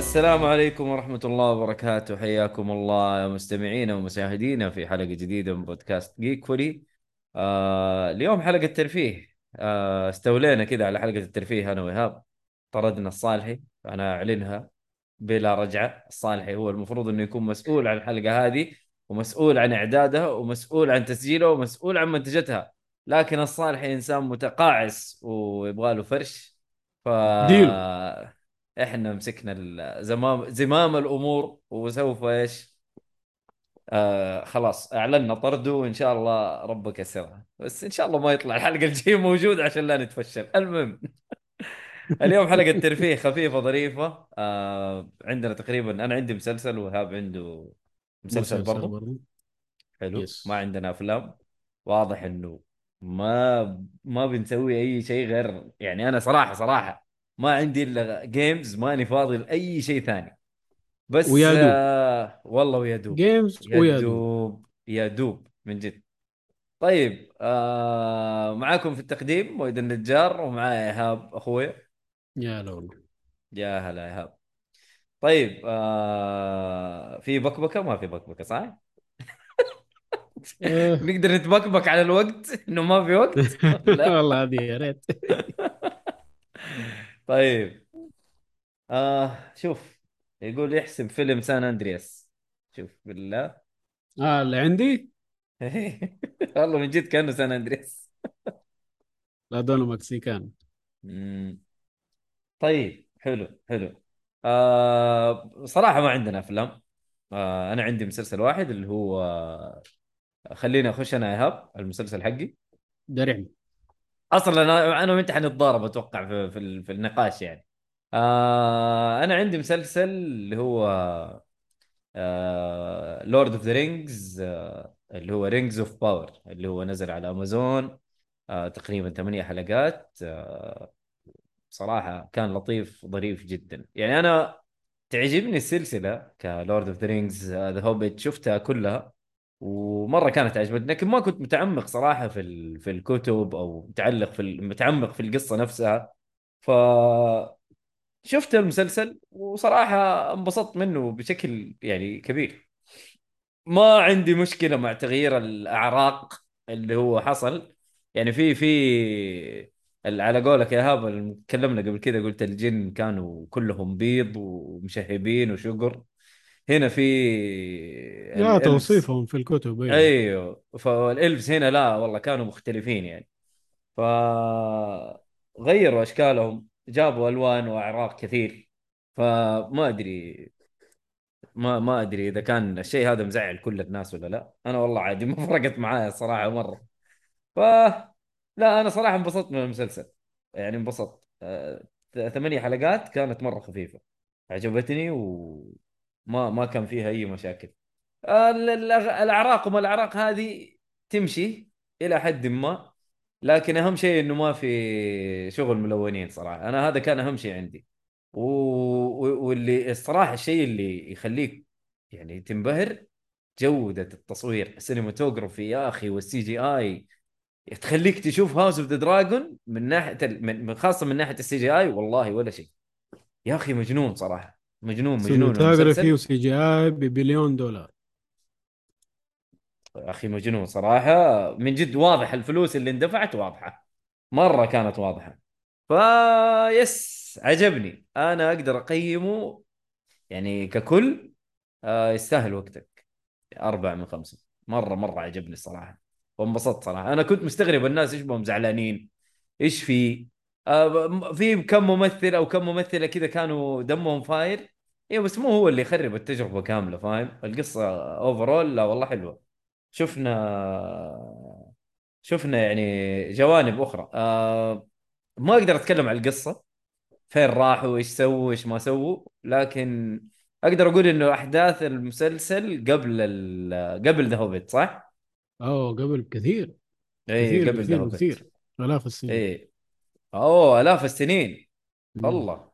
السلام عليكم ورحمة الله وبركاته. حياكم الله مستمعينا ومشاهدينا في حلقة جديدة من بودكاست جيك فولي آه اليوم حلقة ترفيه آه استولينا كذا على حلقة الترفيه أنا وإيهاب. طردنا الصالحي أنا أعلنها بلا رجعة. الصالحي هو المفروض أنه يكون مسؤول عن الحلقة هذه ومسؤول عن إعدادها ومسؤول عن تسجيلها ومسؤول عن منتجتها. لكن الصالحي إنسان متقاعس ويبغى له فرش. ف ديله. إحنا مسكنا الزمام زمام الأمور وسوف إيش؟ آه خلاص أعلنا طرده وإن شاء الله ربك يسرها بس إن شاء الله ما يطلع الحلقة الجاية موجود عشان لا نتفشل. المهم اليوم حلقة ترفيه خفيفة ظريفة. آه عندنا تقريبا أنا عندي مسلسل وهاب عنده مسلسل برضه برضو. حلو. يس. ما عندنا أفلام. واضح إنه ما ما بنسوي أي شيء غير يعني أنا صراحة صراحة ما عندي إلا games ماني فاضي لأي شيء ثاني. بس ويا دوب. آه والله ويا دوب. games يا ويا دوب. يا دوب من جد. طيب آه معاكم في التقديم مويد النجار ومعايا إيهاب أخوي. يا لول يا هلا إيهاب. طيب آه في بكبكة؟ ما في بكبكة صح؟ آه. نقدر نتبكبك على الوقت إنه ما في وقت؟ لا. والله هذه يا ريت. طيب. آه شوف يقول يحسب فيلم سان أندرياس. شوف بالله. آه اللي عندي؟ والله من جد كأنه سان أندرياس. لا دول مكسيكان مم. طيب حلو حلو. آه صراحة ما عندنا أفلام. آه أنا عندي مسلسل واحد اللي هو خليني أخش أنا ايهاب المسلسل حقي. درعم أصلا أنا أنا وانت حنتضارب أتوقع في في, في النقاش يعني. آه أنا عندي مسلسل اللي هو لورد اوف ذا رينجز اللي هو رينجز اوف باور اللي هو نزل على امازون آه تقريبا ثمانية حلقات. آه صراحة كان لطيف ظريف جدا. يعني أنا تعجبني السلسلة ك Lord of the Rings The Hobbit شفتها كلها. ومرة كانت عجبتني لكن ما كنت متعمق صراحة في. في الكتب أو متعلق في. متعمق في القصة نفسها ف شفت المسلسل وصراحة انبسطت منه بشكل يعني كبير ما عندي مشكلة مع تغيير الأعراق اللي هو حصل يعني في في على قولك يا هاب تكلمنا قبل كذا قلت الجن كانوا كلهم بيض ومشهبين وشقر هنا في يا الإلفز- توصيفهم في الكتب أيوه أيوه. فالإلفز هنا لا والله كانوا مختلفين يعني. ف غيروا أشكالهم جابوا ألوان وأعراق كثير. فما أدري ما ما أدري إذا كان الشيء هذا مزعل كل الناس ولا لا. أنا والله عادي ما فرقت معايا الصراحه مرة. ف لا أنا صراحة انبسطت من المسلسل. يعني انبسطت. آه، ثمانية حلقات كانت مرة خفيفة. عجبتني وما ما كان فيها أي مشاكل. الاعراق وما الاعراق هذه تمشي إلى حد ما لكن أهم شيء إنه ما في شغل ملونين صراحة. أنا هذا كان أهم شيء عندي. و... واللي الصراحة الشيء اللي يخليك يعني تنبهر جودة التصوير ال cinematography يا أخي وال CGI تخليك تشوف House of the Dragon من ناحية ال- من خاصة من ناحية ال CGI والله ولا شيء. يا أخي مجنون صراحة. مجنون مجنون cinematography. و CGI ب billion دولار. أخي مجنون صراحة. من جد واضح الفلوس اللي اندفعت واضحة. مرة كانت واضحة. فا yes عجبني. أنا أقدر أقيمه. يعني ككل آه يستاهل وقتك. أربعة من خمسة. مرة مرة عجبني الصراحة وانبسطت صراحة. أنا كنت مستغرب الناس إيش بهم زعلانين. إيش في؟ آه في كم ممثل أو كم ممثلة كذا كانوا دمهم فاير. أيوه بس مو هو اللي يخرب التجربة كاملة فاهم؟ القصة overall لا والله حلوة. شفنا شفنا يعني جوانب أخرى. آه ما أقدر أتكلم عن القصة فين راحوا وايش سووا إيش ما سووا لكن أقدر أقول إنه أحداث المسلسل قبل ال... قبل The Hobbit صح؟ أوه قبل كثير. اي كثير قبل ذا كثير كثير آلاف السنين. اي أوه آلاف السنين. مم. الله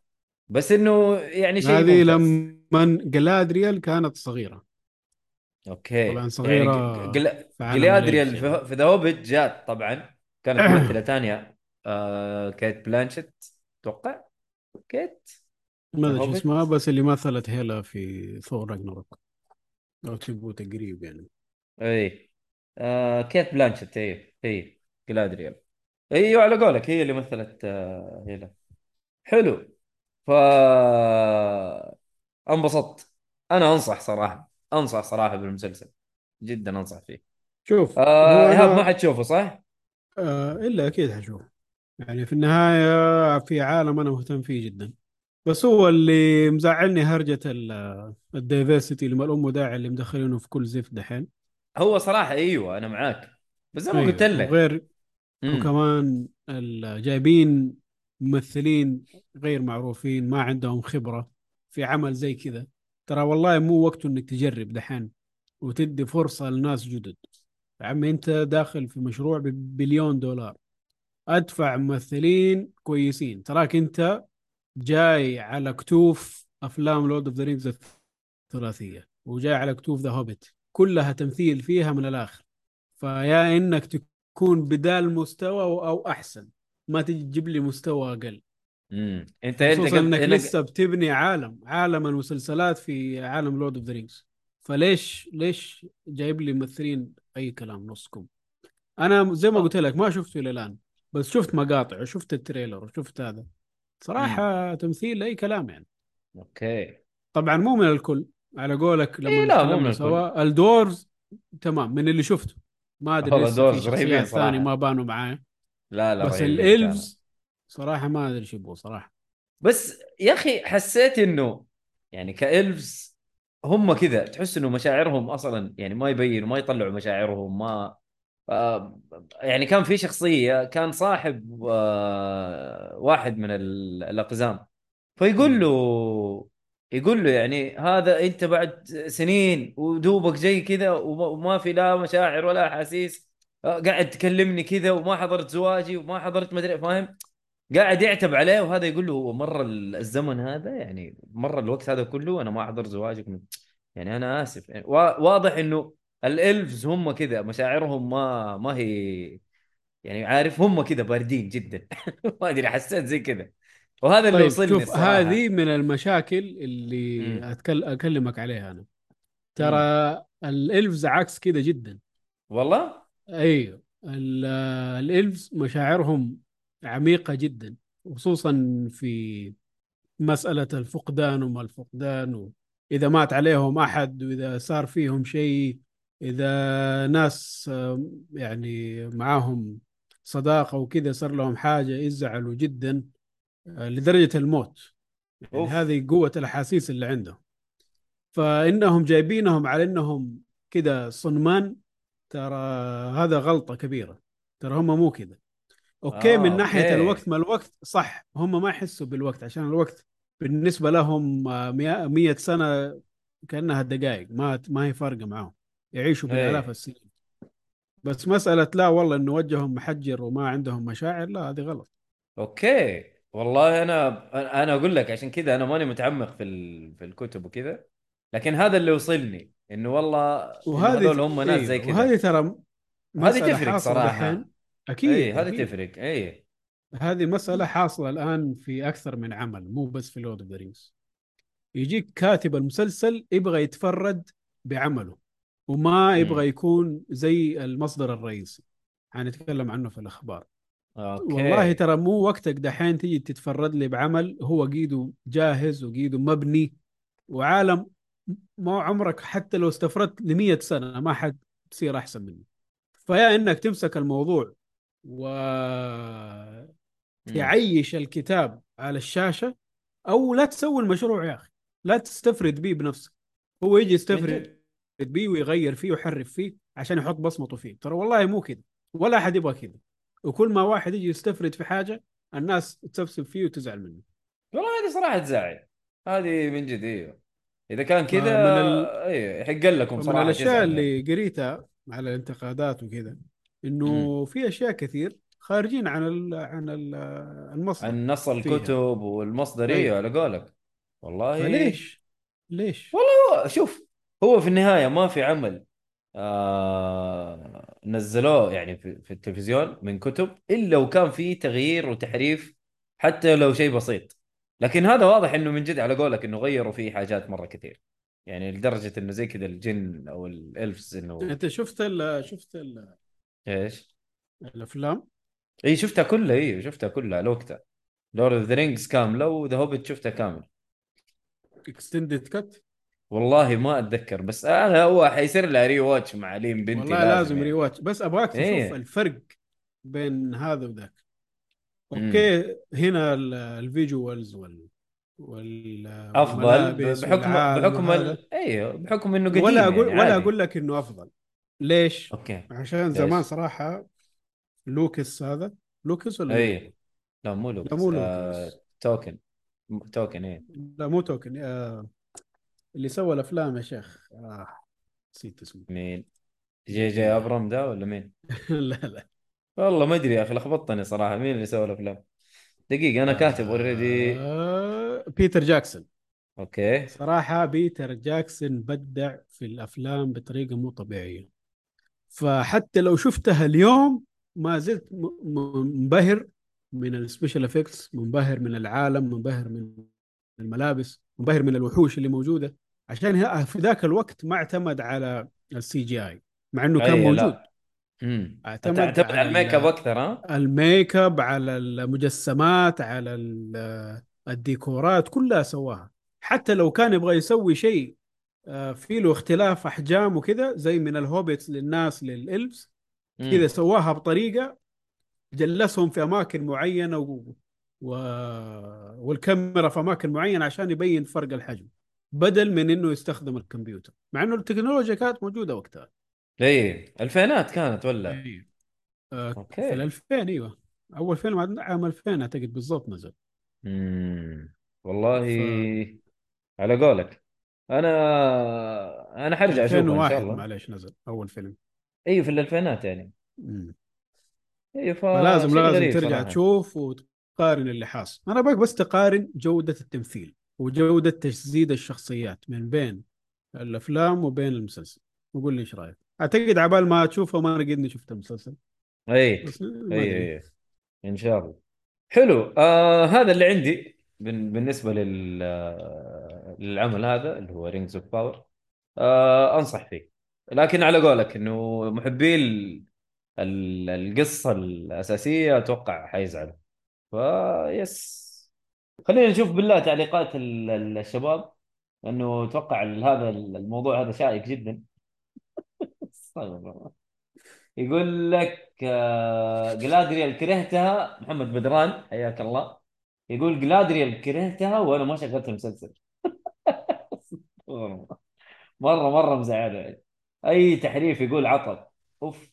بس إنه يعني شيء هذه. لما جلادريال كانت صغيرة. okay. طبعا صغيرة يعني جل... في يعني. The Hobbit جات طبعا. كانت ممثلة ثانية. آه كيت بلانشيت. أتوقع كيت؟ ما أدري. اسمها بس اللي مثلت هيلا في ثور راجناروك. لو تبغوا تقريب يعني. إي. آه كيت بلانشيت. إي إي. جلادريال إيوه على قولك هي اللي مثلت آه هيلا. حلو. ف انبسطت. أنا أنصح صراحة. انصح صراحة بالمسلسل. جدا أنصح فيه. شوف آه إيهاب ما حتشوفه صح؟ آه إلا أكيد حشوف. يعني في النهاية في عالم أنا مهتم فيه جدا. بس هو اللي مزعلني هرجة الدايفرسيتي اللي الأم داعي اللي مدخلينه في كل زفت دحين. هو صراحة أيوه أنا معاك. بس زي ما أيوه. قلت لك. وغير مم. وكمان جايبين ممثلين غير معروفين ما عندهم خبرة في عمل زي كذا. ترى والله مو وقته إنك تجرب دحين وتدي فرصة لناس جدد. يا عمي أنت داخل في مشروع ببليون دولار. أدفع ممثلين كويسين. تراك أنت جاي على كتوف أفلام Lord of the Rings الثلاثية وجاي على كتوف The Hobbit كلها تمثيل فيها من الآخر. فيا إنك تكون بدال مستوى أو أحسن. ما تجي تجيب لي مستوى أقل. امم انت خصوصا إنك إنك... لسه بتبني عالم عالم المسلسلات في عالم Lord of the Rings فليش ليش جايب لي ممثلين أي كلام نصكم؟ أنا زي ما قلت لك ما شفته إلى الآن بس شفت مقاطع وشفت ال trailer وشفت هذا. صراحة تمثيل أي كلام يعني. okay. طبعا مو من الكل على قولك لما إيه لا، مو من الكل. ال dwarves تمام من اللي شفته. ما أدري والله لسه dwarves في شخصيات. ثانية ما بانوا معايا لا لا بس. ال elves صراحة ما أدري شو صراحة. بس يا أخي حسيت إنه يعني كإلفز هم كذا تحس إنه مشاعرهم أصلا يعني ما يبينوا ما يطلعوا مشاعرهم ما آه يعني كان في شخصية كان صاحب آه واحد من ال- الأقزام. فيقول له يقول له يعني هذا أنت بعد سنين ودوبك جاي كذا وما وما في لا مشاعر ولا احاسيس آه، قاعد تكلمني كذا وما حضرت زواجي وما حضرت مدري فاهم؟ قاعد يعتب عليه وهذا يقول له هو مر الزمن هذا يعني مر الوقت هذا كله أنا ما حضرت زواجك من... يعني أنا آسف. يعني وا- واضح إنه الإلفز هم كذا مشاعرهم ما ما هي يعني عارف هم كذا باردين جدا. ما أدري حسيت زي كذا. وهذا اللي طيب وصلني شوف الصراحه هذه من المشاكل اللي. أتكل... أكلمك عليها أنا. ترى الإلفز عكس كذا جدا. والله؟ أيوه. ال- الإلفز مشاعرهم عميقة جدا خصوصا في مسألة الفقدان وما الفقدان و... اذا مات عليهم أحد وإذا صار فيهم شيء إذا ناس يعني معاهم صداقة وكذا صار لهم حاجة يزعلوا جدا آه، لدرجة الموت. يعني أوف. هذه قوة الأحاسيس اللي عندهم. فإنهم جايبينهم على إنهم كذا صنمان ترى هذا غلطة كبيرة. ترى هم مو كذا. okay آه، من ناحية okay. الوقت ما الوقت صح هم ما يحسوا بالوقت عشان الوقت بالنسبة لهم آه، مئة مية سنة كأنها دقائق ما ما هي فارقة معاهم يعيشوا بالآلاف إيه. السنين بس مسألة لا والله إنه وجههم محجر وما عندهم مشاعر لا هذه غلط okay والله أنا أنا أقول لك عشان كذا أنا ماني متعمق في ال... في الكتب وكذا لكن هذا اللي وصلني إنه والله وهذه هذول هم ناس إيه، زي كذا وهذه ترى مسألة تفرق. دحين. أكيد اي هذه. تفرق اي هذه مسألة حاصلة الآن في أكثر من عمل مو بس في Lord of the Rings يجيك كاتب المسلسل يبغى يتفرد بعمله وما. يبغى يكون زي المصدر الرئيسي. حنتكلم عنه في الأخبار. okay. والله ترى مو وقتك دحين تيجي تتفرد لي بعمل هو قيده جاهز وقيده مبني وعالم ما عمرك حتى لو استفردت لمية سنة ما حد تصير أحسن منه فيا إنك تمسك الموضوع و مم. تعيش الكتاب على الشاشة أو لا تسوي المشروع يا أخي. لا تستفرد بيه بنفسك. هو يجي من يستفرد بيه ويغير فيه ويحرف فيه عشان يحط بصمته فيه. ترى والله مو كذا ولا أحد يبغى كذا وكل ما واحد يجي يستفرد في حاجة الناس تسبسب فيه وتزعل منه. والله هذه صراحة تزعل. هذه من جد إيوه. إذا كان كذا من ال- إيوه يحق لكم من صراحة الأشياء تزعل. اللي قريتها على الانتقادات وكذا. إنه في أشياء كثير خارجين عن ال عن ال المصدر عن نص الكتب والمصدر أيوة. أيوه على قولك والله فليش؟ ليش؟ هو- شوف هو في النهاية ما في عمل آه نزلوه يعني في, في التلفزيون من كتب إلا وكان فيه تغيير وتحريف حتى لو شيء بسيط لكن هذا واضح إنه من جد على قولك إنه غيروا فيه حاجات مرة كثير يعني لدرجة إنه زي كذا الجن أو ال elves إنه أنت شفت ال شفت ال إيش؟ الأفلام إي شفتها كلها إي شفتها كلها على وقتها Lord of the Rings كاملة و The Hobbit شفتها كامل extended cut والله ما أتذكر بس أنا هو حيصير لها rewatch مع لين بنتي والله لازم يعني. re watch بس أبغاك تشوف إيه. الفرق بين هذا وذاك مم. أوكي هنا ال- الفيجوالز وال وال أفضل بحكم بحكم. أيوه بحكم إنه قديم ولا أقول يعني ولا. أقول لك إنه أفضل ليش؟ أوكي. عشان ليش؟ زمان صراحة لوكس هذا لوكس ولا اي لا مو لوكس. لا مو آه... لوكس. توكن. م- توكن إيه. لا مو توكن. آه اللي سوى الأفلام يا شيخ. آه نسيت اسمه. مين؟ جي جي ابرامز ده ولا مين؟ لا لا. والله ما أدري يا أخي لخبطتني صراحة. مين اللي سوى الأفلام؟ دقيقة أنا كاتب already آه بيتر جاكسون. okay. صراحة بيتر جاكسون بدع في الأفلام بطريقة مو طبيعية. فحتى لو شفتها اليوم ما زلت منبهر من ال special effects منبهر من العالم منبهر من الملابس منبهر من الوحوش اللي موجودة. عشان في ذاك الوقت ما اعتمد على ال CGI مع إنه كان لا. موجود. اعتمد تعتمد على على الميك أب أكثر ها؟ الميك أب على المجسمات على ال- الديكورات كلها سواها. حتى لو كان يبغى يسوي شيء في له اختلاف أحجام وكذا زي من ال Hobbits للناس لل Elves. كذا سواها بطريقة جلسهم في أماكن معينة و... و... والكاميرا في أماكن معينة عشان يبين فرق الحجم بدل من إنه يستخدم الكمبيوتر. مع إنه التكنولوجيا كانت موجودة وقتها. إي الألفينات كانت ولا؟ آه، okay. في ال 2000 إيوه. أول فيلم عام 2000 أعتقد بالضبط نزل. امم والله على قولك. أنا أنا حرجع أشوفه إن 2001 شاء الله. معليش نزل أول فيلم. أيوه في الألفينات يعني. مم. أيوه ف لازم غريب ترجع صراحة. تشوف وتقارن اللي حاصل. أنا باك بس تقارن جودة التمثيل وجودة تجسيد الشخصيات من بين الأفلام وبين المسلسل. وقول لي إيش رأيك؟ أعتقد عبال ما تشوفه ما أنا قدني شفت المسلسل. أي أي. إن شاء الله. حلو. آه هذا اللي عندي. بالنسبة لل آه، للعمل هذا اللي هو Rings of Power آه أنصح فيه. لكن على قولك إنه محبي ال- ال- القصة الأساسية أتوقع حيزعلوا فيس. خلينا نشوف بالله تعليقات ال- ال- الشباب انه أتوقع هذا الموضوع هذا شائك جدا. يقول لك آه، جلادريال كرهتها محمد بدران حياك الله. يقول جلادريال كرهتها وأنا ما شغلت المسلسل. مره مرة مزعلة. يعني. أي تحريف يقول عطل أوف.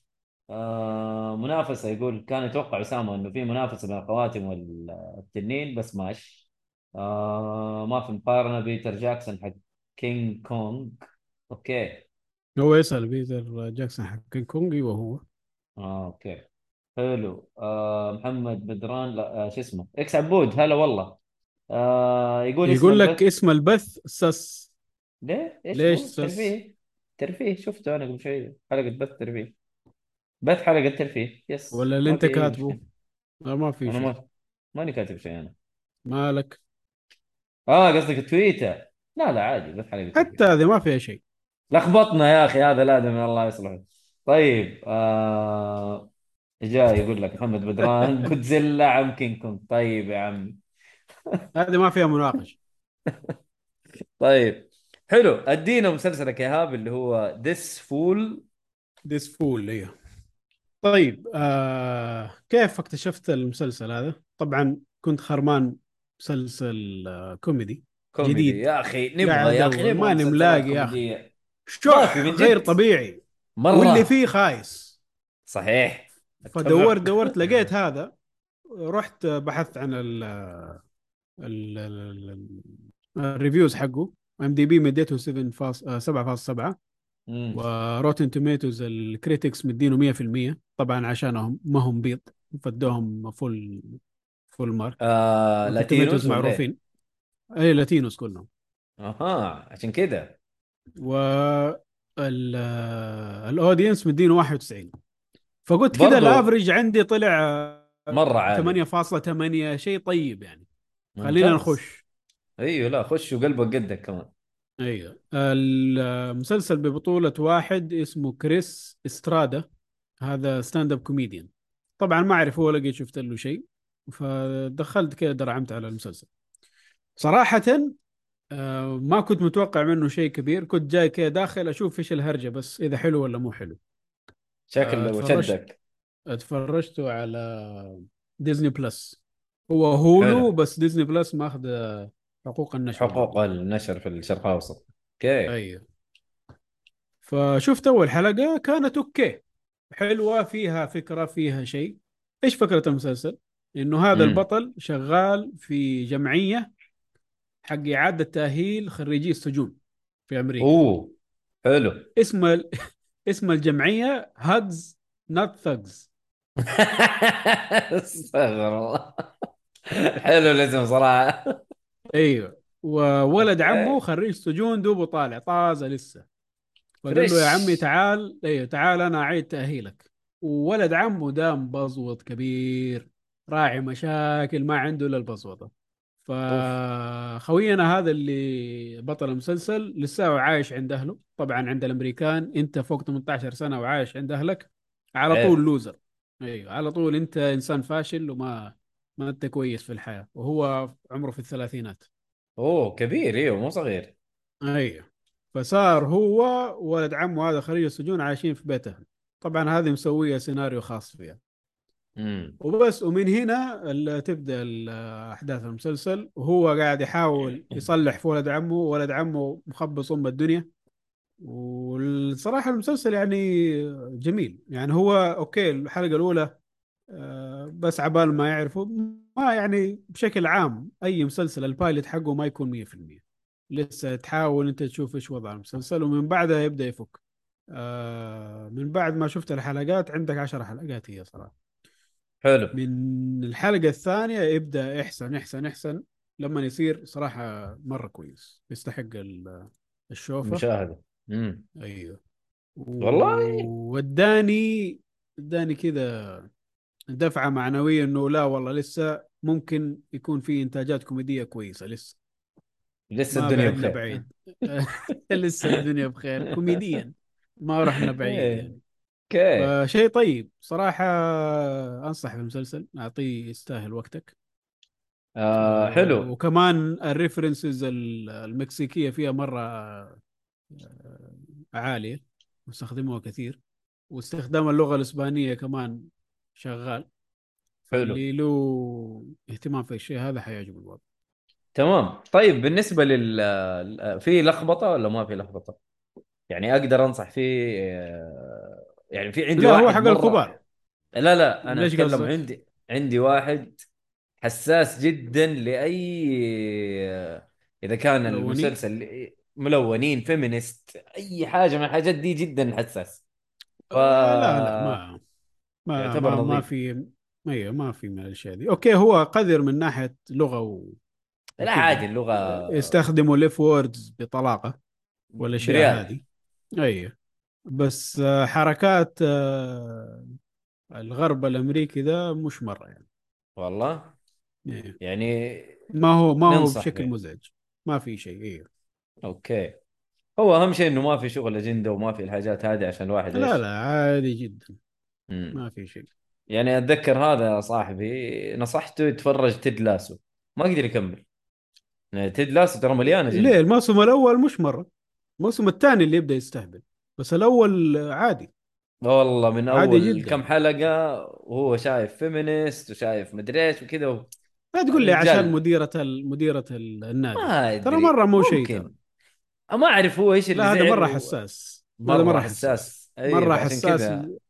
آه منافسة يقول كان يتوقع أسامة إنه في منافسة بين الخواتم والتنين بس ماش آه ما في مقارنة. بيتر جاكسون حق كينج كونج أوكي. هو يسأل بيتر جاكسون حق كينج كونج إيوه هو. آه أوكي. حلو. آه محمد بدران لا آه شو اسمه؟ إكس عبود هلا والله. آه يقول اسم يقول لك البث- اسم البث سس. ليه؟ إيش ليش هو؟ سس؟ ترفيه. ترفيه شفته أنا قبل شوي. حلقة بث ترفيه. بث حلقة ترفيه. يس. ولا اللي ما أنت في كاتبه. لا ما في أنا شيء. ما ماني كاتب شيء أنا. مالك؟ آه قصدك تويتر. لا لا عادي بث حلقة ترفيه. حتى هذه ما فيها شيء. لخبطنا يا أخي هذا الادمي الله يصلحه. طيب آه جاي يقول لك محمد بدران جودزيلا عم كينج كونج طيب يا عمي. هذه ما فيها مناقشه طيب حلو. أدينا مسلسلك يا إيهاب اللي هو This Fool This Fool أيوه طيب آه كيف اكتشفت المسلسل هذا؟ طبعا كنت خرمان مسلسل آه كوميدي كوميدي. جديد. يا أخي نبغى يا أخي ماني ملاقي يا من جد. غير طبيعي. مرة. واللي فيه خايس. صحيح. فدورت دورت لقيت هذا رحت بحثت عن ال ال- ال- ال- ال reviews حقه. IMDb مديته 7 فاص- آه، 7.7 مم. و Rotten Tomatoes ال critics مدينه 100% طبعا عشانهم ما هم بيض فدوهم full full mark آه Latinos إيه؟ معروفين. اي Latinos كلهم. أها عشان كذا و ال- ال audience مدينه 91 فقلت كذا ال average عندي طلع مرة عالي. 8.8 شيء طيب يعني. خلينا. نخش. أيوه لا خش وقلبك قدك كمان. أيوه. المسلسل ببطولة واحد اسمه كريس إسترادا. هذا stand-up comedian طبعا ما أعرف هو لقيت شفت له شيء فدخلت كذا درعمت على المسلسل. صراحة آه، ما كنت متوقع منه شيء كبير. كنت جاي كذا داخل أشوف إيش الهرجة بس إذا حلو ولا مو حلو. شكله آه،. شدك. اتفرجته على ديزني بلس. هو Hulu حلو. بس ديزني بلس ماخذ حقوق النشر. حقوق النشر في الشرق الأوسط. okay. أيوه. فشفت أول حلقة كانت okay. حلوة فيها فكرة فيها شيء. إيش فكرة المسلسل؟ إنه هذا مم. البطل شغال في جمعية حق إعادة تأهيل خريجي السجون في أمريكا. أوه. حلو. اسم ال... اسم الجمعية Hugs Not Thugs استغفر الله. حلو الاسم صراحة. أيوه. وولد. عمه خريج سجون دوبه طالع طازة لسه. فقال له يا. عمي تعال. أيوه تعال أنا أعيد تأهيلك. وولد عمه ده مبزوط كبير راعي مشاكل ما عنده إلا البزوطه فخوينا هذا اللي بطل المسلسل لسه عايش عند أهله. طبعا عند الأمريكان أنت فوق 18 سنة وعايش عند أهلك. على إيه. طول لوزر أيوه على طول أنت إنسان فاشل وما ما أنت كويس في الحياة. وهو عمره في الثلاثينات. أوه كبير إيوه مو صغير. أيوه. فصار هو ولد عمه هذا خريج السجون عايشين في بيته. طبعا هذه مسوية سيناريو خاص فيها. وبس ومن هنا تبدأ أحداث المسلسل. وهو قاعد يحاول يصلح في ولد عمه ولد عمه مخبص أم الدنيا. والصراحة المسلسل يعني جميل. يعني هو okay الحلقة الأولى آه، بس عبال ما يعرفوا ما يعني بشكل عام أي مسلسل ال pilot حقه ما يكون 100% لسه تحاول أنت تشوف إيش وضع المسلسل ومن بعدها يبدأ يفك. آه، من بعد ما شفت الحلقات عندك عشر حلقات هي صراحة. حلو. من الحلقة الثانية يبدأ يحسن يحسن يحسن لما يصير صراحة مرة كويس. يستحق ال- الشوفة. مشاهدة. امم أيوه. والله؟ وداني اداني كذا دفعة معنوية إنه لا والله لسه ممكن يكون في إنتاجات كوميدية كويسة لسه. لسه الدنيا بخير. بعيد. لسه الدنيا بخير. كوميديا. ما رحنا بعيد إيه. يعني. okay. فشيء طيب. صراحة أنصح بالمسلسل. أعطيه يستاهل وقتك. آه حلو. وكمان ال references المكسيكية فيها مرة آه، عالية. واستخدموها كثير. واستخدام اللغة الإسبانية كمان شغال. حلو. اللي له اهتمام في الشيء هذا حيعجبه الوضع تمام. طيب بالنسبة لل في لخبطة ولا ما في لخبطة؟ يعني أقدر أنصح فيه آه، يعني في عندي لا واحد هو حق الكبار لا لا أنا ليش أتكلم؟ عندي عندي واحد حساس جدا لأي إذا كان؟ المسلسل ملونين فيمينست أي حاجة من الحاجات دي جدا حساس ف... لا لا ما ما ما, ما. في أيوه ما في من الأشياء دي okay هو قذر من ناحية لغة و... لا. عادي اللغة يستخدموا ال F words بطلاقة والاشياء بريال. هذه أيوه بس آه، حركات آه، الغرب الأمريكي ده مش مرة يعني. والله؟ إيه. يعني ما هو ما هو بشكل به. مزعج. ما في شيء أيوه okay. هو أهم شيء إنه ما في شغل أجندة وما في الحاجات هذه عشان الواحد لا؟ لا عادي جدا. مم. ما في شيء. يعني أتذكر هذا صاحبي نصحته يتفرج Ted Lasso. ما قدر يكمل. يعني Ted Lasso ترى مليانه ليه؟ الموسم الأول مش مرة. الموسم الثاني اللي يبدأ يستهبل. بس الأول عادي. والله من عادي أول جداً. كم حلقة وهو شايف feminist وشايف مدري إيش وكذا و... لا تقول لي الرجال. عشان مديرة ال- النادي. ترى مرة مو شيء. ما أعرف هو إيش اللي لا هذا و- حساس. مره, هذا مرة حساس. أيوة مرة عشان حساس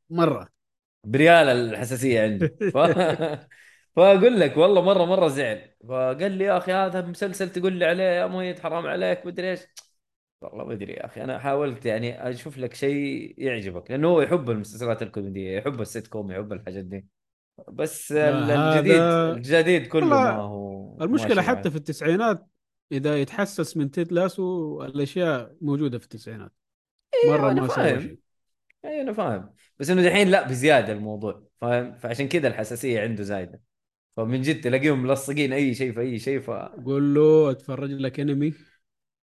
مرة. بريال الحساسية عنده ف... فأقول لك والله مرة مرة زعل فقال لي يا أخي هذا مسلسل تقول لي عليه يا مهيد حرام عليك مدري إيش. والله ما أدري يا أخي. أنا حاولت يعني أشوف لك شيء يعجبك لأنه هو يحب المسلسلات الكوميدية يحب السيت كوم يحب الحاجات دي. بس هذا- الجديد الجديد كله ما هو المشكلة حتى. في التسعينات إذا يتحسس من Ted Lasso الأشياء موجودة في التسعينات. مرة أنا ما فاهم. شيء. اي أنا فاهم. بس إنه دحين لا بزيادة الموضوع فاهم؟ فعشان كذا الحساسية عنده زايدة. فمن جد تلاقيهم ملصقين أي شيء في أي شيء ف قول له أتفرج لك أنمي.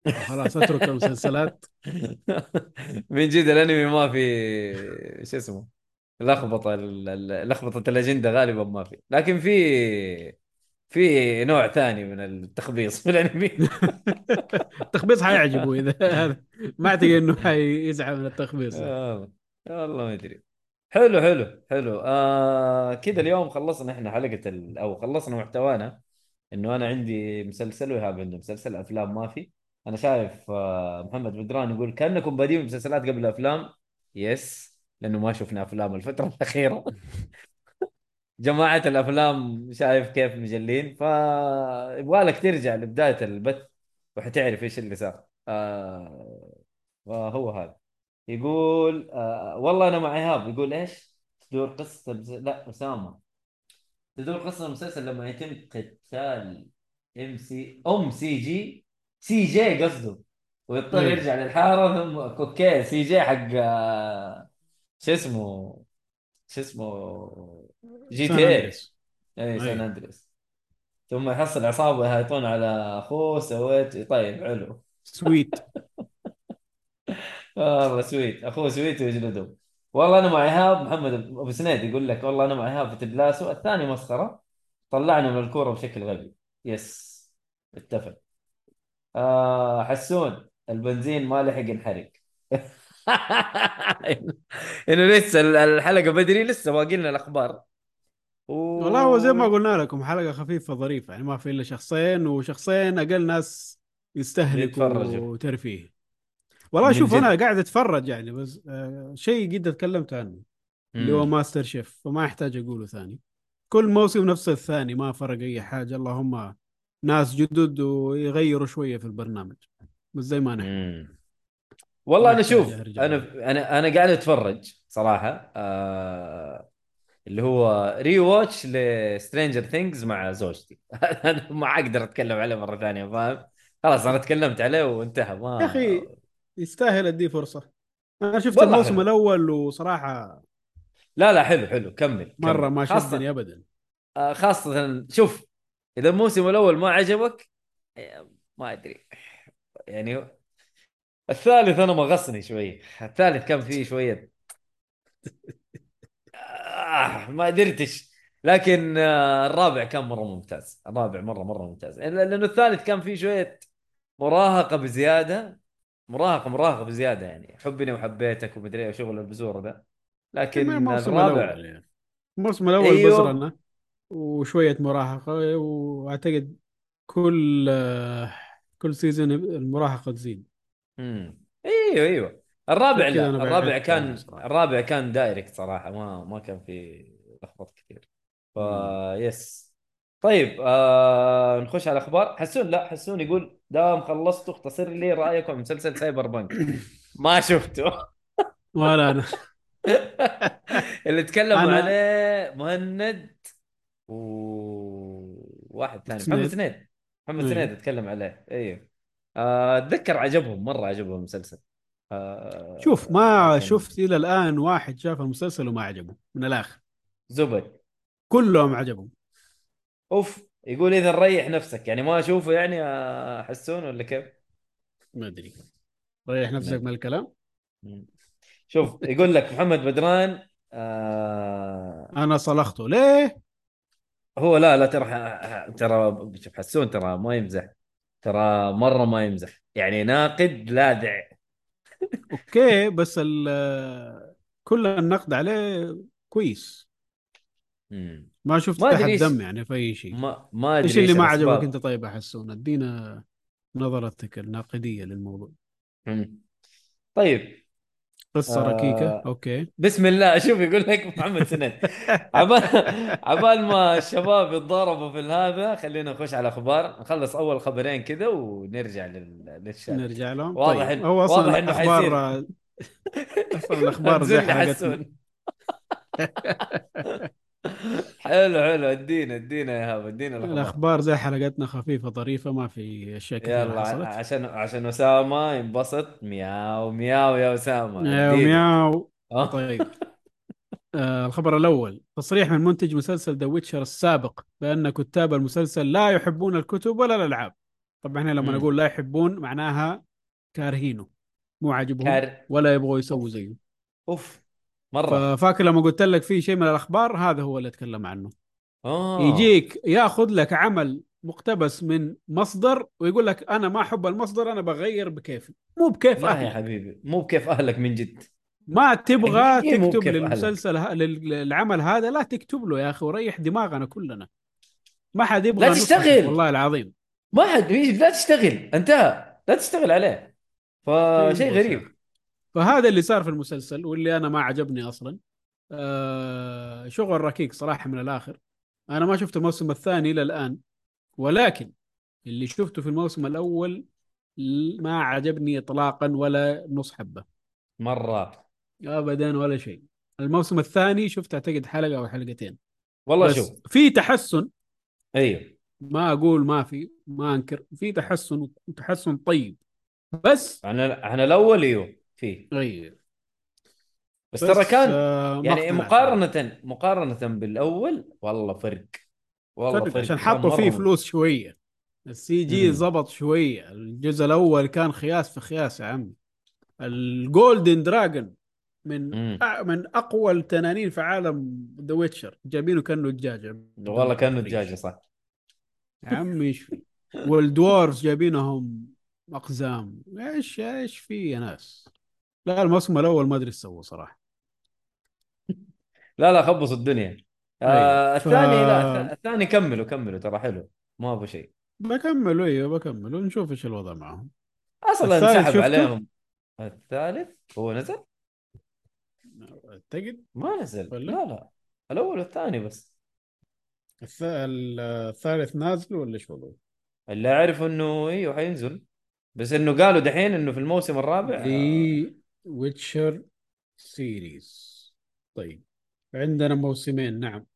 خلاص اترك المسلسلات. من جد الانمي ما في شو اسمه لخبطة لخبطة الأجندة غالبا ما في. لكن في في نوع ثاني من التخبيص في الأنمي. التخبيص حيعجبه إذا هذا. ما أعتقد إنه حيزعل من التخبيص. آه، والله ما أدري. حلو حلو حلو. آه كذا اليوم خلصنا إحنا حلقة ال... أو خلصنا محتوانا. إنه أنا عندي مسلسل وإيهاب عنده مسلسل أفلام ما في. أنا شايف آه محمد بدران يقول كأنكم بادين مسلسلات قبل افلام يس لأنه ما شفنا أفلام الفترة الأخيرة. جماعة الأفلام شايف كيف مجلين. فيبغالك ترجع لبداية البث وحتعرف إيش اللي صار. آه فهو هذا. يقول آه والله أنا مع إيهاب. يقول إيش؟ تدور قصة لا أسامة. تدور قصة المسلسل لما يتم قتال ام سي أم سي جي سي جي قصده. ويضطر إيه. يرجع للحارة ثم أوكي سي جي حق آه، شو اسمه؟ شو اسمه؟ جي سان تي اي أندريس. اي سان أي. أندريس. ثم يحصل عصابة يهايطون على أخوه سويت طيب حلو. سويت. والله سويت. أخوه سويت ويجلدهم والله أنا مع إيهاب محمد أبو سنيد يقول لك والله أنا مع إيهاب في تبلاسو. الثاني مسخرة. طلعنا من الكورة بشكل غبي. يس. اتفق. آه حسون البنزين ما لحق ينحرق إنه لسه الحلقة بدري لسه باقي لنا الأخبار و... والله هو زي ما قلنا لكم حلقة خفيفة ظريفة يعني ما في إلا شخصين وشخصين أقل ناس يستهلكوا يتفرجوا. ترفيه والله شوف. أنا قاعد أتفرج يعني بس آه شيء قد تكلمت عنه اللي هو. ماستر شيف فما يحتاج أقوله ثاني كل موسم نفس الثاني ما فرق أي حاجة اللهم ناس جدد ويغيروا شوية في البرنامج. بس زي ما نحن. والله أنا ما شوف أنا أنا أنا قاعد أتفرج صراحة آه اللي هو rewatch ل Stranger Things مع زوجتي. أنا ما أقدر أتكلم عليه مرة ثانية فاهم؟ خلاص أنا تكلمت عليه وانتهى ما يا أخي يستاهل اديه فرصة. أنا شفت الموسم حلو. الأول وصراحة لا لا حلو حلو كمل مرة كمل. ما خاصة شدني ابدا. آه، خاصة شوف إذا الموسم الأول ما عجبك ما أدري. يعني الثالث أنا مغصني شوي. الثالث كان فيه شوية. آه ما قدرتش لكن آه، الرابع كان مرة ممتاز. الرابع مرة مرة ممتاز. لأنه الثالث كان فيه شوية مراهقة بزيادة. مراهقة مراهقة بزيادة يعني. حبني وحبيتك ومدري وشغل البزور ذا لكن الموسم الرابع الأول يعني. الموسم الأول أيوه. بزرنا. وشوية مراهقة وأعتقد كل كل season المراهقة تزيد. امم أيوه أيوه. الرابع لا الرابع كان صراحة. الرابع كان direct صراحة ما ما كان في لخبط كثير. ف yes. طيب آه نخش على الأخبار. حسون لا حسون يقول دام خلصت اختصر لي رأيكم مسلسل Cyberpunk ما شفته. ولا أنا. اللي تكلموا عليه مهند. وواحد ثاني سنيد. محمد سنيد. محمد إيه. سنيد اتكلم عليه. أيوه آه، اتذكر عجبهم مرة عجبهم المسلسل. آه، شوف ما شفت إلى الآن واحد شاف المسلسل وما عجبه من الآخر. زبد. كلهم عجبهم. أوف يقول إذا ريح نفسك. يعني ما أشوفه يعني يا حسون ولا كيف؟ ما أدري. ريح نفسك. من الكلام. شوف يقول لك محمد بدران آه أنا صلخته ليه؟ هو لا لا ترى ترى شوف حسون ترى ما يمزح. ترى مرة ما يمزح. يعني ناقد لاذع أوكي بس ال- كل النقد عليه كويس. مم. ما شفت ما تحت دم يعني في أي شيء. ما ما أدري إيش اللي ما. عجبك أنت طيب حسون؟ أدينا نظرتك الناقدية للموضوع. مم. طيب. قصة آه. ركيكه أوكي. بسم الله. شوف يقول لك محمد سند عبال عبال ما الشباب يتضاربوا في هذا خلينا نخش على أخبار. نخلص أول خبرين كذا ونرجع لل- للشات نرجع لهم. واضح طيب. هو أصلا واضح إنه الأخبار أصلا الأخبار زي حلقتنا. حلو حلو. ادينا ادينا يا هاب ادينا الاخبار الأخبار زي حلقتنا خفيفة طريفة ما في أشياء كثيرة يلا حصلت. عشان عشان أسامة ينبسط. مياو مياو يا أسامة. يا ادينا. مياو. آه. طيب. آه الخبر الأول. تصريح من منتج مسلسل The Witcher السابق بأن كتاب المسلسل لا يحبون الكتب ولا الألعاب. طبعا إحنا لما مم. نقول لا يحبون معناها كارهينه. مو عاجبهم كار ولا يبغوا يسووا زيه. أوف. مرة. ففاكر لما قلت لك في شيء من الأخبار؟ هذا هو اللي أتكلم عنه. آه. يجيك ياخذ لك عمل مقتبس من مصدر ويقول لك أنا ما أحب المصدر أنا بغير بكيفي. مو بكيف لا يا حبيبي مو بكيف أهلك من جد. ما تبغى تكتب. للمسلسل ه... لل- للعمل هذا لا تكتب له يا أخي وريح دماغنا كلنا. ما حد يبغى لا تشتغل. والله العظيم. ما حد لا تشتغل. انتهى. لا تشتغل عليه. فشيء شيء غريب. فهذا اللي صار في المسلسل واللي أنا ما عجبني أصلا. آه شغل ركيك صراحة من الآخر. أنا ما شفت الموسم الثاني إلى الآن ولكن اللي شفته في الموسم الأول ما عجبني اطلاقا ولا نص حبة. مره ابدا ولا شيء. الموسم الثاني شفت أعتقد حلقة أو حلقتين. والله شوف. في تحسن. أيوه. ما أقول ما في ما أنكر. في تحسن وتحسن طيب. بس إحنا إحنا الأول أيوه. فيه. غير بس ترى كان آه، يعني اقتنعت. مقارنة مقارنة بالأول والله فرق. والله فرق فرق. عشان حطوا فيه فلوس شوية. ال CG. زبط شوية. الجزء الأول كان خياس في خياس يا عمي. ال golden dragon من. أ- من أقوى التنانين في عالم The Witcher جايبينه كأنه دجاجه والله كأنه دجاجه صح. يا عمي إيش في؟ وال dwarves جايبينهم أقزام. إيش إيش في يا ناس؟ لا الموسم الأول ما أدري إيش سووا صراحة. لا لا خبصوا الدنيا. آه. الثاني ف- لا الث- الثاني كملوا كملوا ترى حلو. ما ابو شيء. بكمل أيوه بكمل ونشوف إيش الوضع معهم. أصلا انسحب؟ عليهم. الثالث؟ هو نزل؟ أعتقد. ما نزل. ولا؟ لا لا. الأول والثاني بس. الث- الثالث نازل ولا إيش وضعه؟ اللي اعرف إنه إيوه حينزل. بس إنه قالوا دحين إنه في الموسم الرابع دي Witcher series طيب. عندنا موسمين نعم.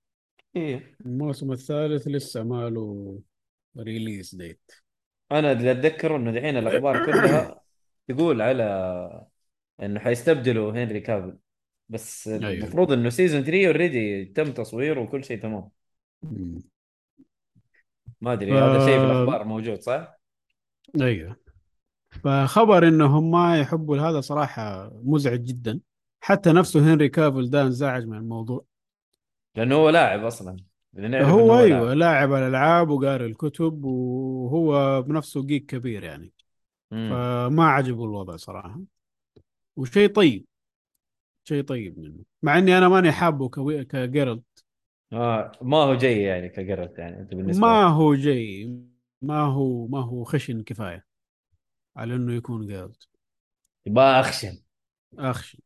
إيه. الموسم الثالث لسه ما له release date أنا اللي اتذكر إنه دحين الأخبار كلها تقول على إنه حيستبدلوا هنري كافل بس أيوه. المفروض إنه season 3 already تم تصويره وكل شيء تمام. ما أدري هذا شيء في الأخبار موجود صح؟ أيوه. فخبر انهم ما يحبوا هذا صراحة مزعج جدا. حتى نفسه هنري كافل ده انزعج من الموضوع. لأنه هو لاعب أصلا. هو أيوه لاعب. الألعاب وقاري الكتب وهو بنفسه جيك كبير يعني. مم. فما عجبه الوضع صراحة. وشيء طيب. شيء طيب منه. مع إني أنا ماني حابه كوي- كجيرلت آه ما هو جاي يعني ك Geralt يعني أنت بالنسبة ما. هو جاي. ما هو ما هو خشن كفاية. على إنه يكون Geralt يبقى أخشن. أخشن.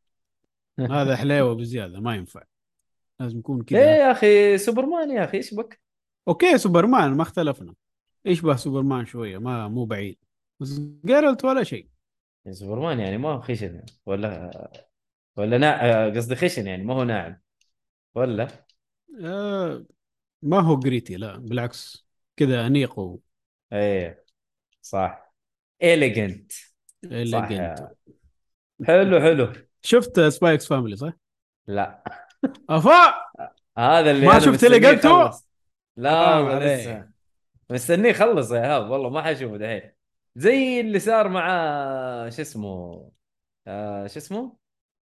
هذا حلاوة بزيادة ما ينفع. لازم يكون كذا. يا أخي سوبرمان يا أخي إيش بك؟ okay سوبرمان ما اختلفنا. يشبه سوبرمان شوية ما مو بعيد. بس Geralt ولا شيء. سوبرمان يعني ما هو خشن. ولا ولا نا آه، قصدي خشن يعني ما هو ناعم. ولا؟ آه ما هو جريتي لا بالعكس. كذا أنيق و إيه صح. elegant حلو حلو. شفت Spy x Family صح؟ لا. أفا! هذا اللي ما شفت؟ يخلص. لا ما عليك. لسه. مستنيه يخلص يا هاب والله ما حشوفه دحين. زي اللي صار مع شو اسمه؟ آه شو اسمه؟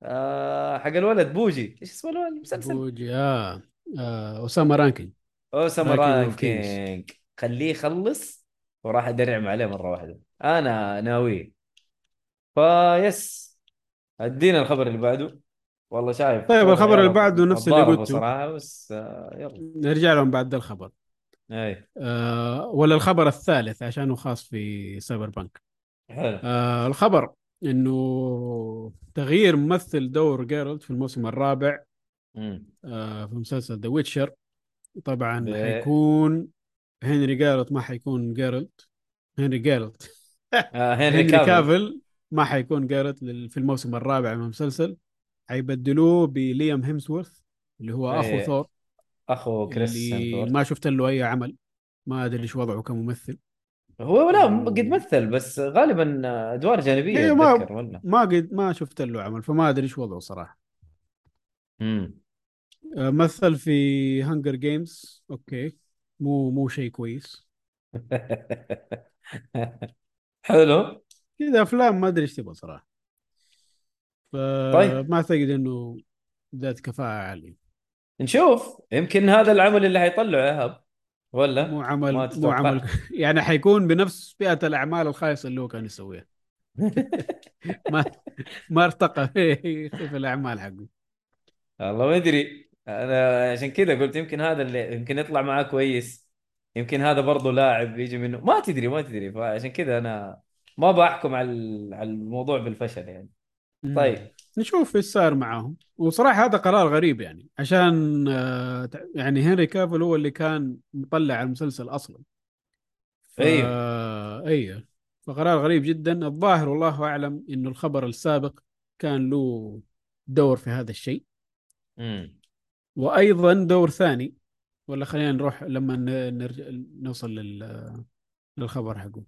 آه حق الولد بوجي. إيش اسمه الولد؟ المسلسل بوجي آه, آه. اسامه رانكين اوسما Ranking of رانكينج. خليه يخلص وراح ادرعم عليه مرة واحدة. أنا ناوي. فيس أدينا الخبر اللي بعده. والله شايف طيب، الخبر اللي بعده نفس اللي قلته. صراحة بس آه يلا. نرجع لهم بعد ده الخبر. أي. آه ولا الخبر الثالث عشانه خاص في سايبر بانك. حلو. آه الخبر إنه تغيير ممثل دور جيرالت في الموسم الرابع مم. آه في مسلسل ذا ويتشر طبعا ب- حيكون هنري جيرالت ما حيكون جيرالت هنري جيرالت آه هنري هنري كافل كافل ما حيكون لل- في الموسم الرابع من المسلسل. حيبدلوه بليام هيمسورث اللي هو أخو إيه. ثور. أخو كريس اللي. ما شفت له أي عمل. ما أدري إيش وضعه كممثل. هو لا م- قد مثل بس غالبا أدوار جانبية إيه، ما- ولا ما قد ما شفت له عمل فما أدري إيش وضعه صراحة. مم. آه، مثل في Hunger Games أوكي. مو مو شيء كويس. حلو. كذا أفلام ما أدري إيش تبغى صراحة. طيب. فما أعتقد إنه ذات كفاءة عالية. نشوف. يمكن هذا العمل اللي حيطلعه إيهاب. ولا؟ مو عمل ما مو؟ عمل. يعني حيكون بنفس فئة الأعمال الخايسة اللي هو كان يسويها. ما ما ارتقى في في الأعمال حقه. والله ما أدري. أنا عشان كذا قلت يمكن هذا اللي يمكن يطلع معاه كويس. يمكن هذا برضه لاعب يجي منه. ما تدري ما تدري. فعشان كذا أنا ما بحكم على على الموضوع بالفشل يعني. طيب. نشوف إيش صار معاهم. وصراحة هذا قرار غريب يعني. عشان آه، يعني هنري كافل هو اللي كان مطلع المسلسل أصلا. ف... أيوه. أيوه فقرار غريب جدا. الظاهر والله أعلم إنه الخبر السابق كان له دور في هذا الشيء. امم وأيضا دور ثاني. ولا خلينا نروح لما نرجع نوصل لل... للخبر حقه.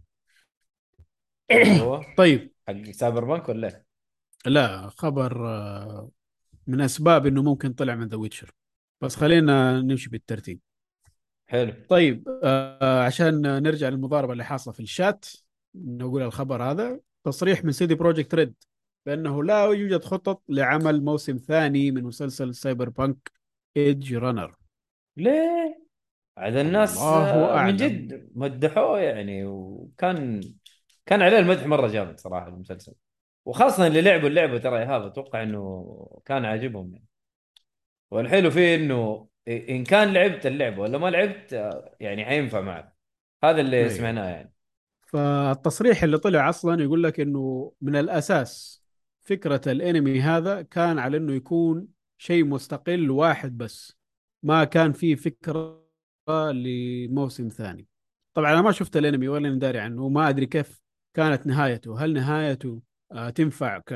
هو طيب. حق سايبر بانك ولا إيه؟ لا خبر آه، من أسباب إنه ممكن طلع من ذا ويتشر بس خلينا نمشي بالترتيب. حلو. طيب آه عشان نرجع للمضاربة اللي حاصلة في الشات نقول الخبر هذا. تصريح من CD Projekt Red بأنه لا يوجد خطط لعمل موسم ثاني من مسلسل سايبر بانك Edgerunner. ليه؟ عاد الناس الله آه، من أعلم. جد مدحوه يعني وكان كان عليه المدح مرة جامد صراحة المسلسل وخاصة اللي لعبوا اللعبة ترى ايهاب أتوقع إنه كان عاجبهم يعني والحلو فيه إنه إن كان لعبت اللعبة ولا ما لعبت آه، يعني حينفع معك هذا اللي أيوه. سمعناه يعني فالتصريح اللي طلع أصلا يقول لك إنه من الأساس فكرة الأنمي هذا كان على إنه يكون شيء مستقل واحد بس ما كان في فكرة لموسم ثاني. طبعا أنا ما شفت الأنمي ولا داري عنه وما أدري كيف كانت نهايته. هل نهايته آه، تنفع ك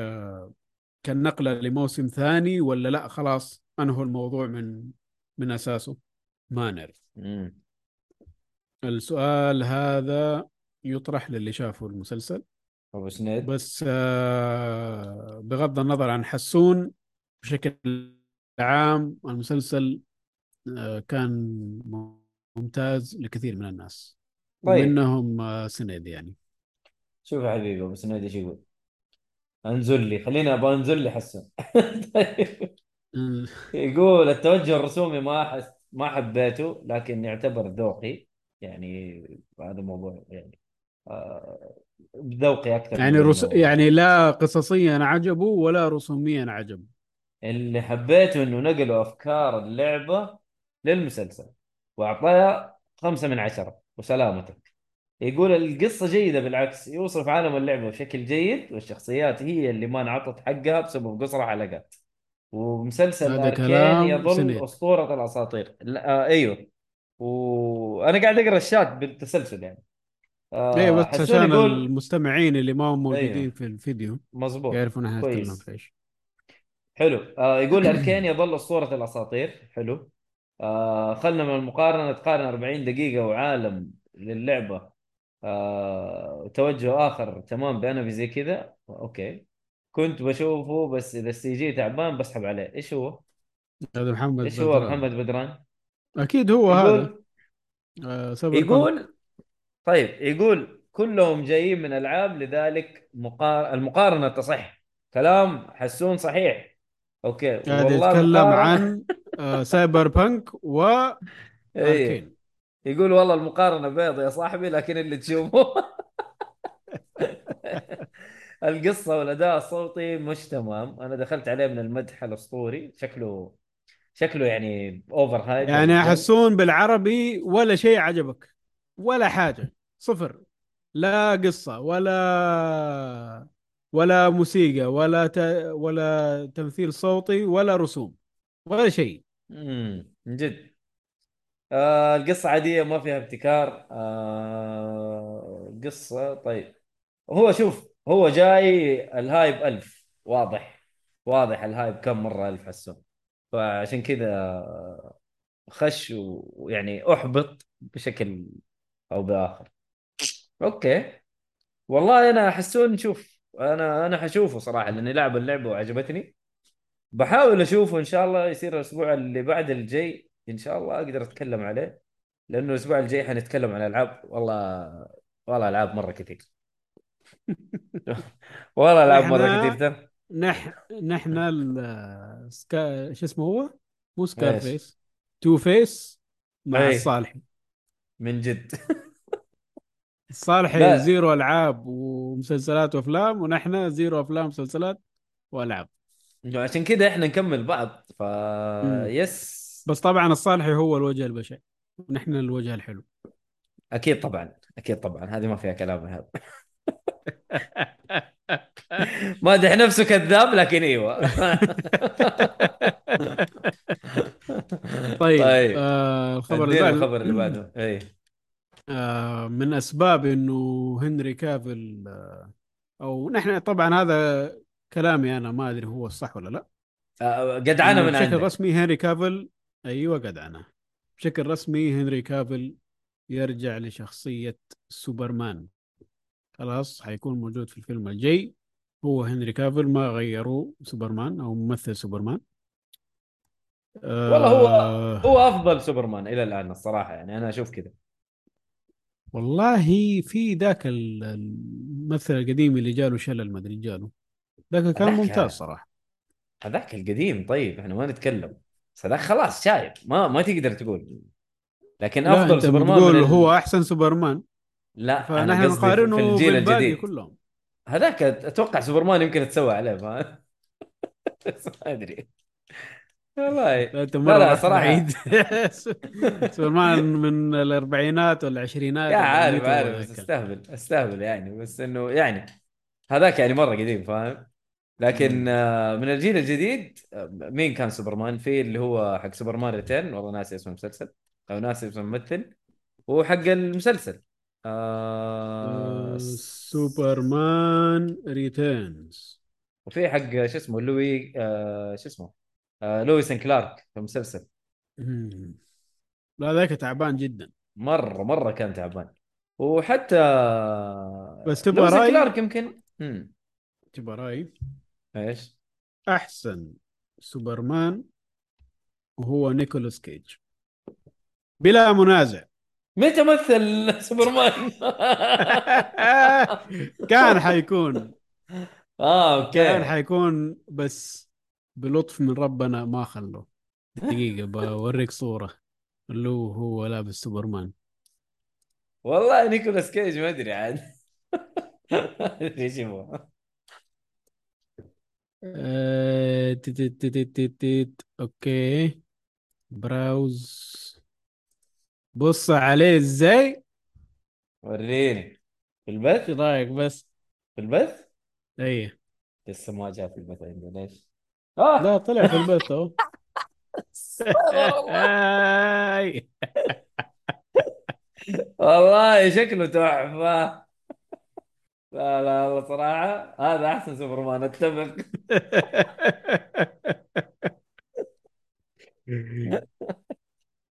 كالنقلة لموسم ثاني ولا لا؟ خلاص أنهوا الموضوع من من أساسه. ما نعرف. السؤال هذا يطرح للي شافوا المسلسل. أبو بس آه، بغض النظر عن حسون بشكل عام المسلسل كان ممتاز لكثير من الناس طيب. ومنهم آه، سند يعني. شوف يا حبيبي أبو سنيد إيش يقول؟ انزل لي خليني أبغى انزل لي حسن. طيب. آه، يقول التوجه الرسومي ما أحس ما حبيته لكن يعتبر ذوقي. يعني هذا موضوع يعني آه ذوقي أكثر يعني رس... يعني لا قصصيا عجبه ولا رسوميا عجبه. اللي حبيته إنه نقلوا أفكار اللعبة للمسلسل. وأعطاها خمسة من عشرة وسلامتك. يقول القصة جيدة بالعكس يوصف عالم اللعبة بشكل جيد والشخصيات هي اللي ما انعطت حقها بسبب قصر حلقات ومسلسل كلام يظل الأساطير. لا آه أيوه. وأنا قاعد أقرأ الشات بالتسلسل يعني. آه إيه بس عشان يقول المستمعين اللي ما هم موجودين أيوه. في الفيديو مظبوط. يعرفون إحنا نتكلم في إيش. حلو. آه يقول أركين يظل أسطورة الأساطير. حلو. آه خلنا من المقارنة تقارن 40 دقيقة وعالم للعبة آه وتوجه آخر تمام بأنمي زي كذا أوكي كنت بشوفه بس إذا ال CG تعبان بسحب عليه إيش هو؟ هذا محمد إيش هو بدران. محمد بدران؟ أكيد هو هذا يقول آه سايبر بانك. يقول طيب يقول كلهم جايين من ألعاب لذلك مقار... المقارنة تصح كلام حسون صحيح أوكي هذا والله يتكلم عن آه سايبر بانك إيه. واركين يقول والله المقارنة بيض يا صاحبي لكن اللي تشوفه القصة والأداء الصوتي مش تمام. أنا دخلت عليه من المدح الأسطوري. شكله شكله يعني over hype يعني حسون بالعربي ولا شيء عجبك ولا حاجة. صفر. لا قصة ولا ولا موسيقى ولا ت... ولا تمثيل صوتي ولا رسوم. ولا شيء. امم من جد. آه القصة عادية ما فيها ابتكار. آه قصة طيب. هو شوف هو جاي ال hype ألف واضح واضح ال hype كم مرة ألف حسون فعشان كذا خش ويعني أحبط بشكل أو بآخر. أوكي. والله أنا حسون شوف أنا أنا حشوفه صراحة لأني لعب اللعبة وعجبتني. بحاول أشوفه إن شاء الله يصير الأسبوع اللي بعد الجاي إن شاء الله أقدر أتكلم عليه لأنه الأسبوع الجاي حنتكلم عن ألعاب والله والله ألعاب مرة كثير والله ألعاب مرة كثير ترى نح نحن ال- سكا شو اسمه هو؟ مو سكار؟ فيس تو فيس مع إيه. الصالحي من جد الصالحي لا. زيرو ألعاب ومسلسلات وأفلام ونحن زيرو أفلام مسلسلات وألعاب عشان كذا إحنا نكمل بعض ف. يس بس طبعا الصالحي هو الوجه البشع ونحن الوجه الحلو. أكيد طبعا أكيد طبعا. هذه ما فيها كلام. هذا مادح نفسه كذاب لكن إيوه. طيب, طيب. آه الخبر اللي بعده. الخبر اللي بعده. اي آه من أسباب إنه هنري كافل آه أو نحن طبعا هذا كلامي أنا ما أدري هو الصح ولا لا. آه، جدعانه إنه من بشكل عندك. رسمي هنري كافل أيوه جدعانه بشكل رسمي هنري كافل يرجع لشخصية سوبرمان. خلاص حيكون موجود في الفيلم الجاي. هو هنري كافل ما غيروا سوبرمان أو ممثل سوبرمان. والله هو آه، هو أفضل سوبرمان إلى الآن الصراحة يعني أنا أشوف كذا. والله في ذاك ال- الممثل القديم اللي جاله شلل ما أدري جاله. ذاك كان ممتاز صراحة. هذاك القديم طيب إحنا ما نتكلم. بس هذاك خلاص شايب ما ما تقدر تقول. لكن أفضل سوبرمان ال- هو أحسن سوبرمان. لا فنحن نقارنه في الجيل الجديد. كلهم. هذاك أتوقع سوبرمان يمكن تسوى عليه ما أدري. والله لا أنت مرة. بعيد. سوبرمان من الأربعينات ولا العشرينات يا عارف عارف بس. أستهبل أستهبل يعني. بس إنه يعني هذاك يعني مرة قديم فاهم؟ لكن. آه، من الجيل الجديد آه، مين كان سوبرمان في اللي هو حق Superman Return والله ناسي اسم المسلسل أو ناسي اسم الممثل وحق المسلسل آه... آه، Superman Returns وفي حق شو اسمه لوي آه... شو اسمه آه... Lois and Clark في المسلسل. لا ذاك تعبان جدا مرة مرة كان تعبان وحتى بس تبغى رأي؟ كلارك يمكن. تبغى رايي إيش؟ أحسن سوبرمان وهو نيكولاس كيج. بلا منازع. متى مثل سوبرمان؟ كان حيكون. آه كان أوكي حيكون بس بلطف من ربنا ما خلوه. دقيقة بوريك صورة. اللي هو لابس سوبرمان والله نيكولاس كيج ما أدري عاد. أدري إيش يبغى. آه، أوكي. browse. بص عليه إزاي؟ وريني. في البث؟ إيش رأيك بس؟ في البث؟ إيه. لسه ما جاء في البث عندنا ليش؟ آه! لا طلع في البث أهو. والله آي. والله شكله تحفة. لا لا والله صراحة هذا أحسن سوبرمان أتفق.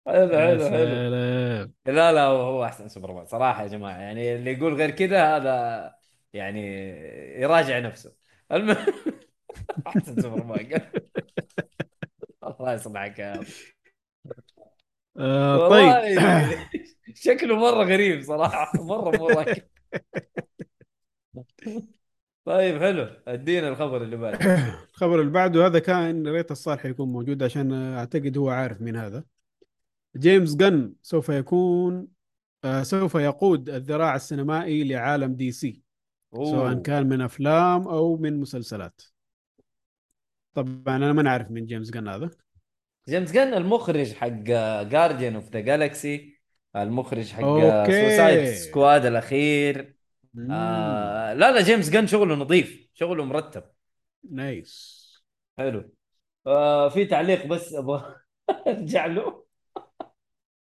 حلو يا حلو حلو. سلام. لا لا هو هو أحسن سوبرمان صراحة يا جماعة. يعني اللي يقول غير كذا هذا يعني يراجع نفسه. المهم أحسن سوبرمان. الله يصلحك يا أخي. آه، طيب. والله شكله مرة غريب صراحة مرة مرة. طيب حلو. ادينا الخبر اللي بعده. الخبر اللي بعده هذا كان ريت الصالح يكون موجود عشان أعتقد هو عارف مين هذا. جيمس جن سوف يكون آه سوف يقود الذراع السينمائي لعالم DC سواء أوه. كان من أفلام أو من مسلسلات. طبعا أنا ما نعرف من جيمس جن هذا. جيمس جن المخرج حق Guardian of the Galaxy المخرج حق. Suicide Squad الأخير. آه لا لا جيمس جن شغله نظيف شغله مرتب. nice. حلو. آه في تعليق بس أبغى أرجع له.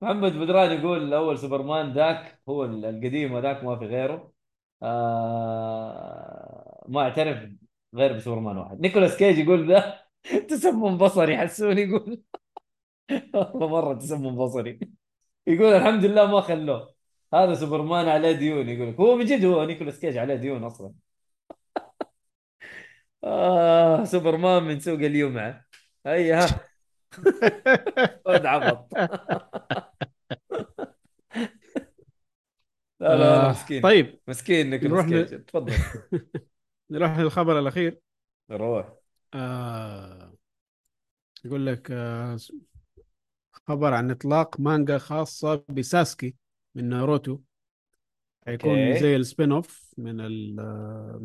محمد بدران يقول أول سوبرمان ذاك هو القديم وذاك ما في غيره. آه ما أعترف غير بسوبرمان واحد. نيكولاس كيج يقول ذا تسمم بصري حسوني يقول. والله مرة تسمم بصري. يقول الحمد لله ما خلوه. هذا سوبرمان عليه ديون يقول لك هو من جد هو نيكولاس كيج عليه ديون أصلا. آه سوبرمان من سوق اليمعة هيا ها. ولد عبط. لا لا آه، مسكين. طيب. مسكين نيكولاس نروح ل- تفضل. نروح للخبر الأخير. روح آه يقول لك آه خبر عن إطلاق مانجا خاصة بساسكي. من ناروتو. حيكون أوكي. زي ال spin-off من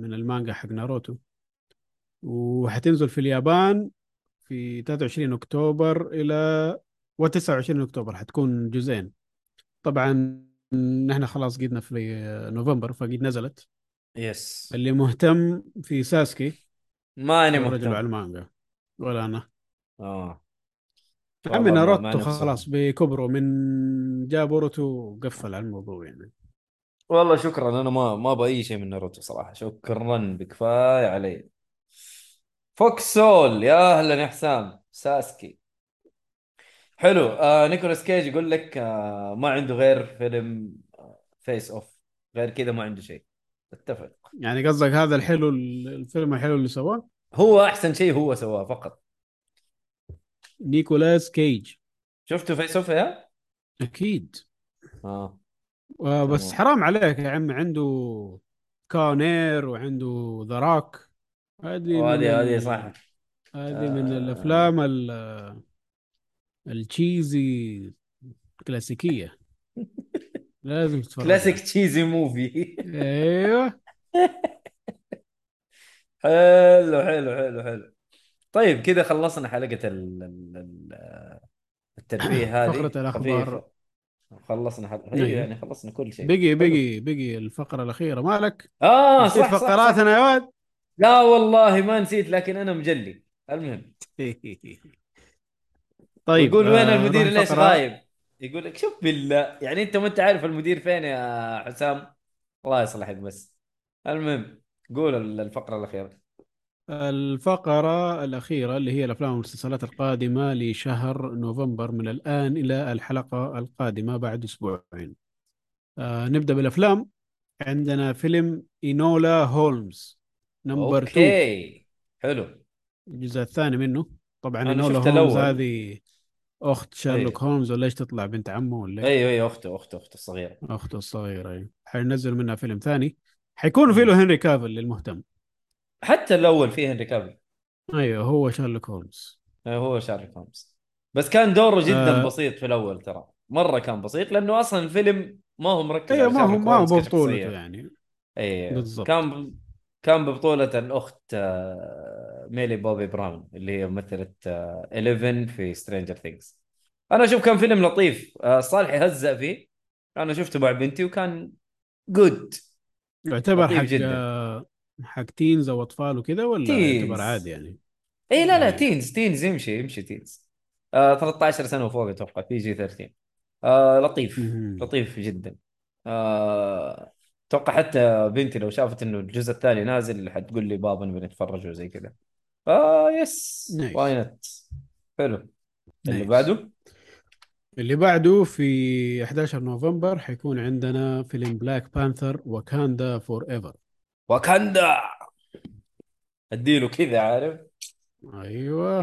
من المانجا حق ناروتو. وحتنزل في اليابان في 23 أكتوبر إلى و29 أكتوبر حتكون جزئين. طبعا نحن خلاص قدنا في نوفمبر فقد نزلت. بس اللي مهتم في ساسكي. رجل على مهتم المانجا. ولا أنا. آه. عمي والله مع ناروتو. خلاص بكبره من جاب بوروتو وقفل على الموضوع يعني. والله شكرا أنا ما ما أبغى اي شيء من ناروتو صراحة. شكرا بكفاية علي فوكس سول يا أهلا يا حسام. ساسكي. حلو. آه نيكولاس كيج يقول لك آه ما عنده غير فيلم Face Off غير كذا ما عنده شيء. اتفق. يعني قصدك هذا الحلو الفيلم الحلو اللي سواه؟ هو أحسن شيء هو سواه فقط. نيكولاس كيج شفتوا Face Off يا؟ أكيد. آه. آه بس تمام. حرام عليك يا عم عنده Con Air وعنده The Rock هذه ال- هذه صح. هذه من آه. الأفلام ال- ال cheesy كلاسيكية. لازم تتفرج classic cheesy movie أيوه. حلو حلو حلو حلو. طيب كذا خلصنا حلقة ال... ال... هذه فقرة الأخبار. خفيفة. خلصنا حلقة أيوة. أيوه يعني خلصنا كل شيء. بقي. بقي بقي الفقرة الأخيرة. مالك؟ آه صح صح, فقراتنا يا واد؟ لا والله ما نسيت لكن أنا مجلي. المهم. طيب يقول وين آه، المدير؟ ليش غايب؟ يقول لك شوف بالله يعني أنت ما أنت عارف المدير فين يا حسام. الله يصلحك بس. المهم قول ال- الفقرة الأخيرة. الفقرة الأخيرة اللي هي الأفلام والمسلسلات القادمة لشهر نوفمبر من الآن إلى الحلقة القادمة بعد أسبوعين. آه نبدأ بالأفلام. عندنا فيلم إينولا هولمز number 2 أوكي حلو. الجزء الثاني منه. طبعا أنا إينولا شفت هولمز الأول. هذه أخت شارلوك هولمز ولا إيش تطلع بنت عمه ولا؟ أيوه أيوه أخته أخته أخته الصغيرة. أخته الصغيرة أيوة. حينزل منها فيلم ثاني. حيكون فيه له هنري كافل للمهتم. حتى الأول فيه هنري كافل أيوه هو شارلوك هولمز آه، هو شارلوك هولمز بس كان دوره جدا آه. بسيط في الأول ترى مرة كان بسيط لأنه أصلا الفيلم ما هو مركز على ما هو ما هو كشخصية. يعني إيه بالضبط. كان. كان ببطولة الأخت آه، ميلي بوبي براون اللي هي ممثلة 11 في Stranger Things أنا أشوف كان فيلم لطيف آه، صالح يهزأ فيه أنا شفته مع بنتي وكان good يعتبر حق جداً. حق teens أو أطفال وكذا ولا. يعتبر عادي يعني اي لا لا. teens teens يمشي يمشي teens آه 13 سنة وفوق أتوقع PG 13 آه لطيف. لطيف جدا آه، أتوقع حتى بنتي لو شافت إنه الجزء الثاني نازل حتقول لي بابا نبي نتفرج وزي كذا آه yes. Why not حلو اللي. بعده اللي بعده في 11 نوفمبر حيكون عندنا فيلم Black Panther Wakanda For Ever Wakanda أديله كذا عارف؟ أيوه.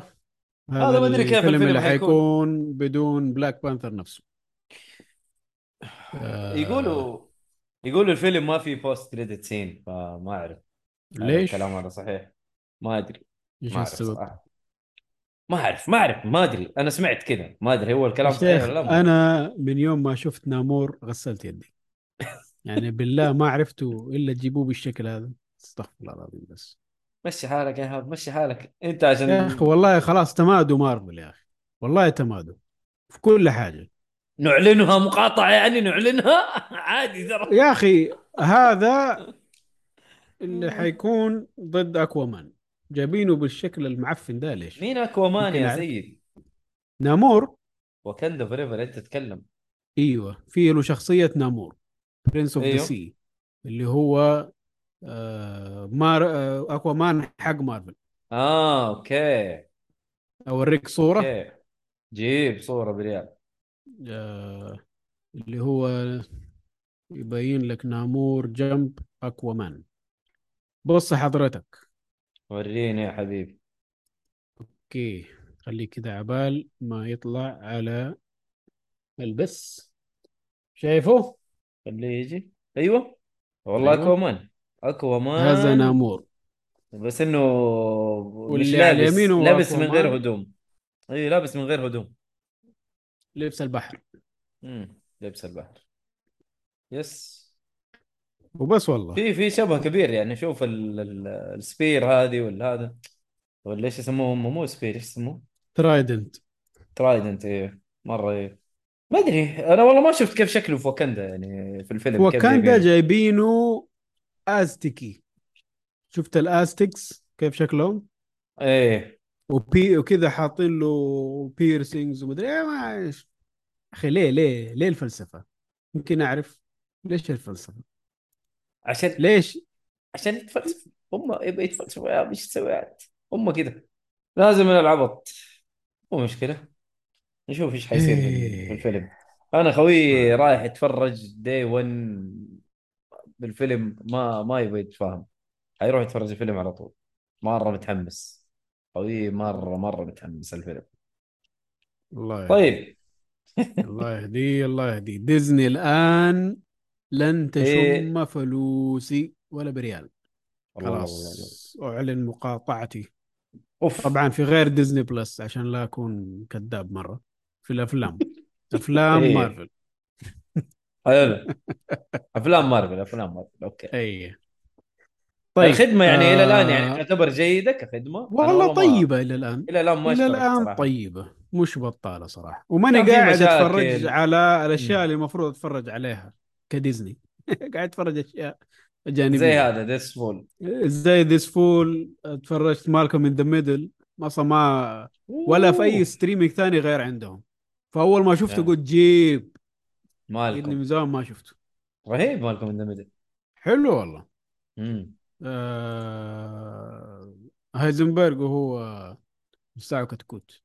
هذا ما أدري كيف الفيلم اللي حيكون. بدون Black Panther نفسه. آه، يقولوا يقولوا الفيلم ما في post credit scene فما أعرف. ليش؟ الكلام هذا صحيح. ما أدري. إيش السبب؟ ما أعرف ما أعرف ما أدري. أنا سمعت كذا ما أدري هو الكلام صحيح ولا لا. أنا من يوم ما شفت نامور غسلت يدي. يعني بالله ما عرفته إلا تجيبوه بالشكل هذا. استغفر الله العظيم بس. مشي حالك يا هاب مشي حالك. أنت عشان يا أخي والله خلاص تمادوا مارفل يا أخي. والله تمادوا. في كل حاجة. نعلنها مقاطعه يعني نعلنها؟ عادي ترى. يا أخي هذا اللي حيكون ضد Aquaman. جايبينه بالشكل المعفن ده ليش؟ مين Aquaman يا. سيد؟ Namor. Wakanda Forever أنت تتكلم. إيوه في له شخصية Namor. Prince of the. Sea اللي هو آه مار آه Aquaman حق مارفل. آه أوكي. أوريك صورة؟ أوكي. جيب صورة بريال. آه اللي هو يبين لك Namor جنب Aquaman. بص حضرتك. وريني يا حبيبي. أوكي. خليك كذا عبال ما يطلع على البث شايفه؟ خليه يجي. أيوه. والله أيوه. Aquaman. Aquaman. هذا Namor بس إنه مش واللي على لابس. اليمين هو لابس من Aquaman. غير هدوم. أي لابس من غير هدوم. لبس البحر. امم لبس البحر. Yes وبس والله. في في شبه كبير يعني. شوف ال- ال- ال spear هذه ولا هذا. ولا إيش يسموه هم؟ مو spear إيش يسموه؟ Trident Trident إيه. مرة إيه. ما أدري أنا والله ما شفت كيف شكله في واكندا يعني في الفيلم وكاندا جايبينه. أزتكي. شفت ال Aztecs كيف شكلهم؟ إيه. وبي وكذا حاطين له بيرسينجز ومدري إيه ما إيش أخي ليه ليه ليه الفلسفة؟ يمكن أعرف. ليش الفلسفة؟ عشان ليش؟ عشان يتفلسف. هم يبغى يتفلسفوا يا إيش تسوي؟ عاد. هم كذا. لازم من العبط. مو مشكلة. نشوف إيش حيصير في في الفيلم. أنا خوي آه. رايح يتفرج دي 1 بالفيلم ما ما يبغى يتفاهم. حيروح يتفرج الفيلم على طول. مرة متحمس. خوي مره مرة متحمس الفيلم. الله طيب. الله يهديه الله يهديه. ديزني الآن لن إيه. تشم فلوسي ولا بريال. خلاص أعلن مقاطعتي. أوف. طبعا في غير Disney Plus عشان لا أكون كذاب مرة. في الأفلام. أفلام إيه. مارفل. حلو. أفلام مارفل أفلام مارفل أوكي. اي طيب الخدمة يعني إلى الآن آه، يعني تعتبر جيدة كخدمة؟ والله ما- طيبة إلى الآن. إلى الآن ما إلى الآن صراحة. طيبة. مش بطالة صراحة. وماني قاعد. أتفرج على الأشياء. اللي المفروض أتفرج عليها كديزني. قاعد أتفرج أشياء جانبيه زي هذا This Fool زي This Fool اتفرجت Malcolm in the Middle أصلا ما ولا في أي streaming ثاني غير عندهم. فأول ما شفته نعم. قلت جيب. Malcolm؟ من زمان ما شفته. رهيب Malcolm in Middle. حلو والله. آه... Heisenberg وهو مستوى كتكوت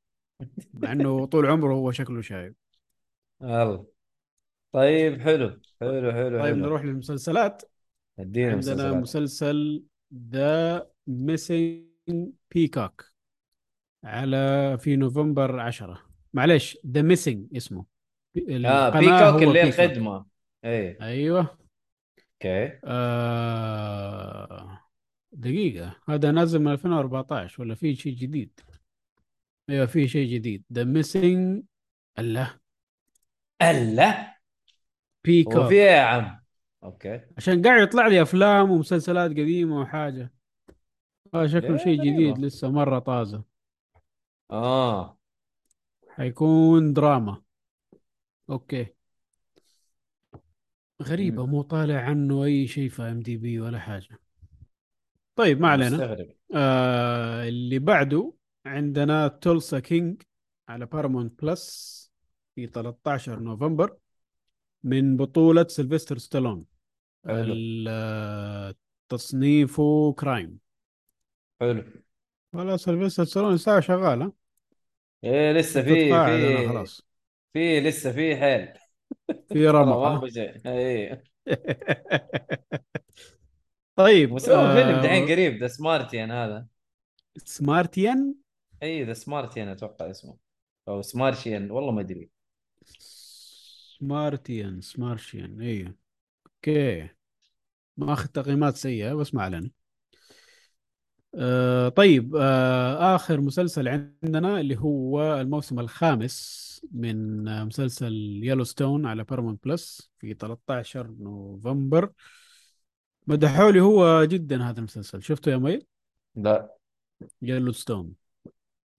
مع إنه طول عمره هو شكله شايب. يلا طيب حلو. حلو حلو طيب حلو. نروح للمسلسلات. ادينا عندنا مسلسلات. مسلسل The Missing Peacock على في نوفمبر 10 معلش The Missing اسمه. آه Peacock اللي. الخدمه إيه. أيوه. أوكي. آه... دقيقة. هذا نازل من 2014 ولا في شيء جديد؟ أيوه في شيء جديد. The Missing الله ألا؟ هو Peacock في إيه يا عم؟ أوكي. عشان قاعد يطلع لي أفلام ومسلسلات قديمة وحاجة. آه شكله شيء أيوة. جديد لسه مرة طازة. آه. حيكون دراما. أوكي. غريبة مو طالع عنه أي شيء في IMDb ولا حاجة. طيب ما علينا. مستغرب. آه اللي بعده عندنا Tulsa King على Paramount Plus في 13 نوفمبر من بطولة سيلفستر ستالون. آه، تصنيفه crime حلو. ولا سيلفستر ستالون الساعة شغالة. إيه لسه في تتقاعد أنا في خلاص. في لسه في حيل في رمق ها؟ إيه. طيب مسوي فيلم دحين آه قريب The Samaritan هذا. Samaritan اي The Samaritan أتوقع اسمه. أو Samaritan والله ما أدري. Samaritan Samaritan أيوه أوكي. ما أخذ تقييمات سيئة بس ما علينا. آه طيب آه آخر مسلسل عندنا اللي هو الموسم الخامس من مسلسل Yellowstone على Paramount Plus في 13 نوفمبر. مدحوا لي هو جدا هذا المسلسل. شفته يا مي لا. Yellowstone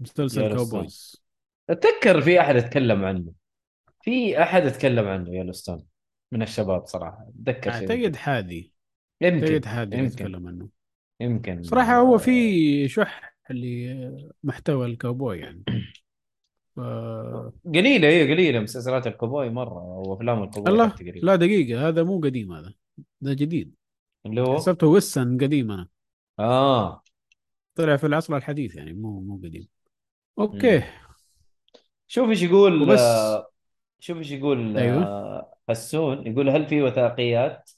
مسلسل. cowboys أتذكر في أحد اتكلم عنه. في أحد اتكلم عنه Yellowstone من الشباب صراحة. أتذكر شيء أعتقد حادي يمكن أعتقد حادي يمكن. يتكلم عنه. يمكن. صراحة هو في شح اللي محتوى الكاوبوي يعني. ف... قليلة هي قليلة مسلسلات الكوبوي مرة وأفلام الكوبوي الله لا دقيقة هذا مو قديم هذا ده جديد. اللي هو؟ حسبته western قديم أنا. آه. طلع في العصر الحديث يعني مو مو قديم. أوكي. مم. شوف إيش يقول وبس. آه، شوف إيش يقول أيوة. آه، حسون يقول هل في وثائقيات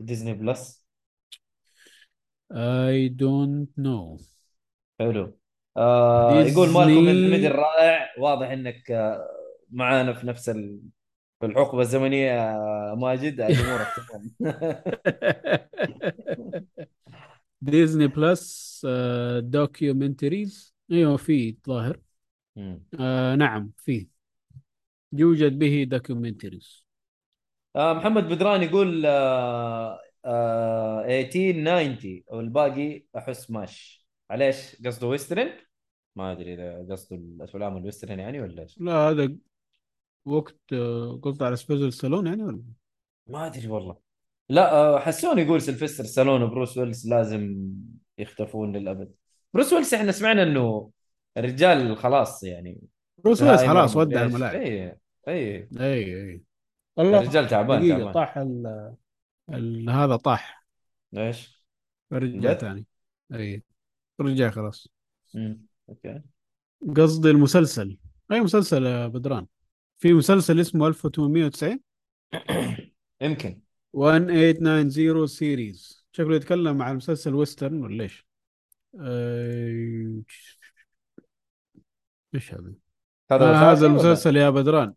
Disney Plus؟ I don't know. حلو. آه يقول مالكم. الميد الرائع. واضح إنك آه، معانا في نفس ال... في الحقبه الزمنية آه، ماجد. امورك تمام. Disney Plus documentaries أيوه في ظاهر. آه نعم في. يوجد به documentaries آه محمد بدران يقول آه آه 1890 والباقي أحس ماش. معليش قصده western ما أدري إذا قصده الأفلام ال western يعني ولا إيش. لا هذا وقت آه، قلت على سلفستر سالون يعني ولا؟ ما أدري والله. لا آه، حسون يقول سلفستر سالون وبروس ويلس لازم يختفون للأبد. بروس ويلس إحنا سمعنا إنه الرجال خلاص يعني. بروس ويلس خلاص ودع. الملاعب. اي اي اي اي الله الرجال تعبان تعبان. طاح ال هذا طاح. إيش؟ رجع جد؟ ثاني. إي. رجع خلاص. مم. okay. قصدي المسلسل. أي مسلسل يا بدران؟ في مسلسل اسمه 1890 يمكن. 1890 series شكله يتكلم عن مسلسل western ولا إيش؟ إيش هذا؟ هذا آه هذا؟ المسلسل يا بدران.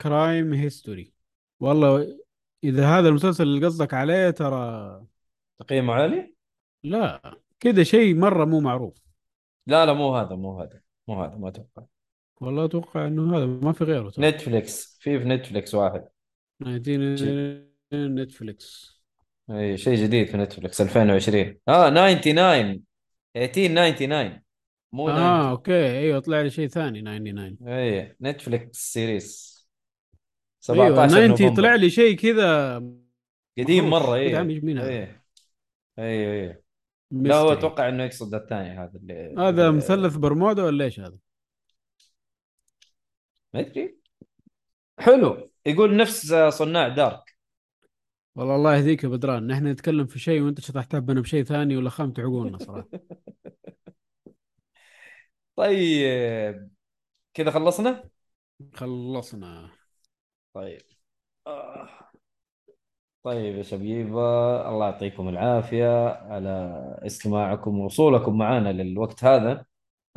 crime history والله إذا هذا المسلسل اللي قصدك عليه ترى تقييمه عالي؟ لا كذا شيء مرة مو معروف. لا لا مو هذا مو هذا مو هذا ما أتوقع. والله أتوقع إنه هذا ما في غيره ترى. Netflix في في Netflix واحد. 19 Netflix. إي شيء جديد في Netflix 2020 آه 99 1899 مو آه 90 okay أيوه طلع لي شيء ثاني 99 إي Netflix series. أيوه 17 90 نوفمبر. طلع لي شيء كذا قديم. مرة اي عم يجي مين هذا؟ اي اي اي لا هو. أتوقع إنه يقصد الثاني هذا اللي هذا اللي- مثلث برمودا ولا إيش هذا؟ ما أدري. حلو. يقول نفس صناع دارك. والله الله يهديك يا بدران. نحن نتكلم في شيء وأنت شطحت بنا بشيء ثاني ولا خامت عقولنا صراحة. طيب. كذا خلصنا؟ خلصنا. طيب. آه. طيب يا شبيبة الله يعطيكم العافية على استماعكم ووصولكم معنا للوقت هذا.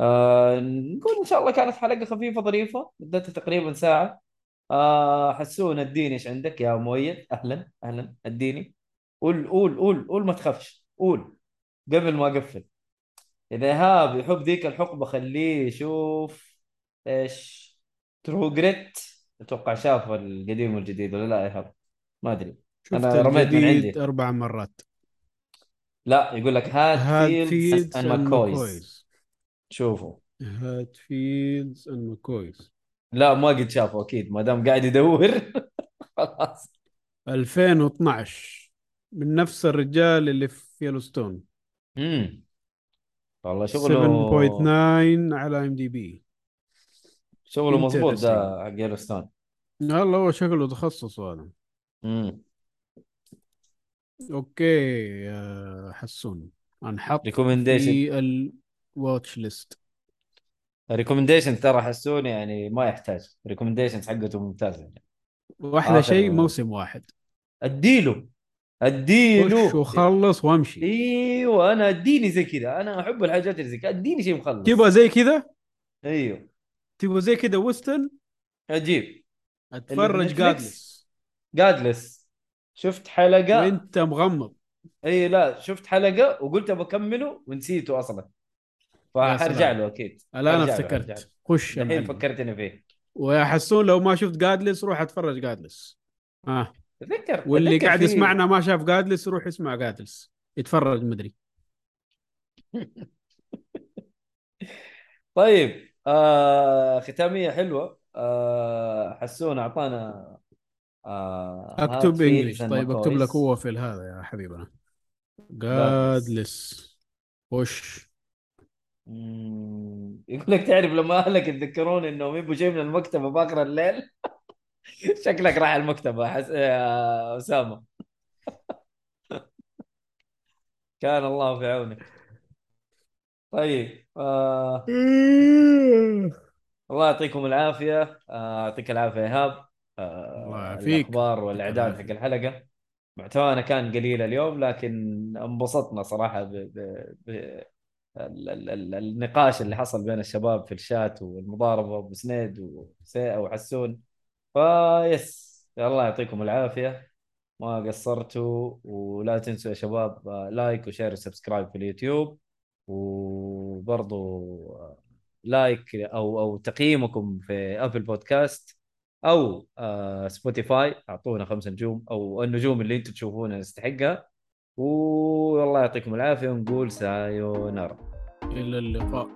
آه نقول إن شاء الله كانت حلقة خفيفة ظريفة مدتها تقريبا ساعة. آه حسون اديني إيش عندك؟ يا مؤيد. أهلا أهلا. اديني قول قول قول قول ما تخافش. قول. قبل ما أقفل. إذا ايهاب يحب ذيك الحقبة خليه يشوف إيش. True Grit أتوقع شاف القديم والجديد ولا لا ايهاب ما أدري. أنا رميت من عندي. أربع مرات. لا يقول لك Hatfields and McCoys شوفوا. Hatfields and McCoys لا ما قد شافوا أكيد ما دام قاعد يدور. خلاص. 2012 من نفس الرجال اللي في Yellowstone امم والله شغله 7.9 على IMDb. شغله مضبوط. ده حق Yellowstone هلا هو شكله تخصص هذا. امم okay يا حسون. أنحط recommendation في ال watch list recommendation ترى حسون يعني ما يحتاج. recommendation حقته ممتازه يعني. وأحلى شيء موسم واحد. أديله. أديله. وخلص وامشي. إيوه أنا أديني زي كذا. أنا أحب الحاجات اللي زي كذا. أديني شيء مخلص. تبغى زي كذا؟ إيوه. تبغى زي كذا western؟ أجيب. اتفرج؟ Godless. Godless. شفت حلقة؟ وانت مغمض. اي لا شفت حلقة وقلت بكمله ونسيته أصلا. فحرجع سلام. له أكيد. الآن. افتكرت. خش الحين. فكرتني فيه. ويا حسون لو ما شفت Godless روح اتفرج Godless. آه تذكر واللي قاعد يسمعنا ما شاف جادلس يروح يسمع جادلس. يتفرج مدري. طيب. آه ختامية حلوة. آه حسون أعطانا آه أكتب انجلش طيب أكتب. لك هو في هذا يا حبيبنا. جادلس مم، يقول لك تعرف لما أهلك يتذكرون إنهم يبوا شيء من المكتبة باخر الليل؟ شكلك راح المكتبة حس... يا أسامة. كان الله في عونك. طيب. آه... الله يعطيكم العافية. آه، يعطيك العافية يا اهاب آه... الله يعافيك. الأخبار والإعداد حق. الحلقة. محتوانا كان قليل اليوم لكن انبسطنا صراحة ب... ب... ب... ال... ال... ال... النقاش اللي حصل بين الشباب في الشات والمضاربة بسنيد وسيئه وحسون. فيس الله يعطيكم العافية. ما قصرتوا ولا تنسوا يا شباب آه، like و share و subscribe في اليوتيوب. وبرضو like أو أو تقييمكم في Apple Podcasts أو آه، Spotify أعطونا خمس نجوم أو النجوم اللي أنتم تشوفونها نستحقها والله يعطيكم العافية ونقول さようなら إلى اللقاء.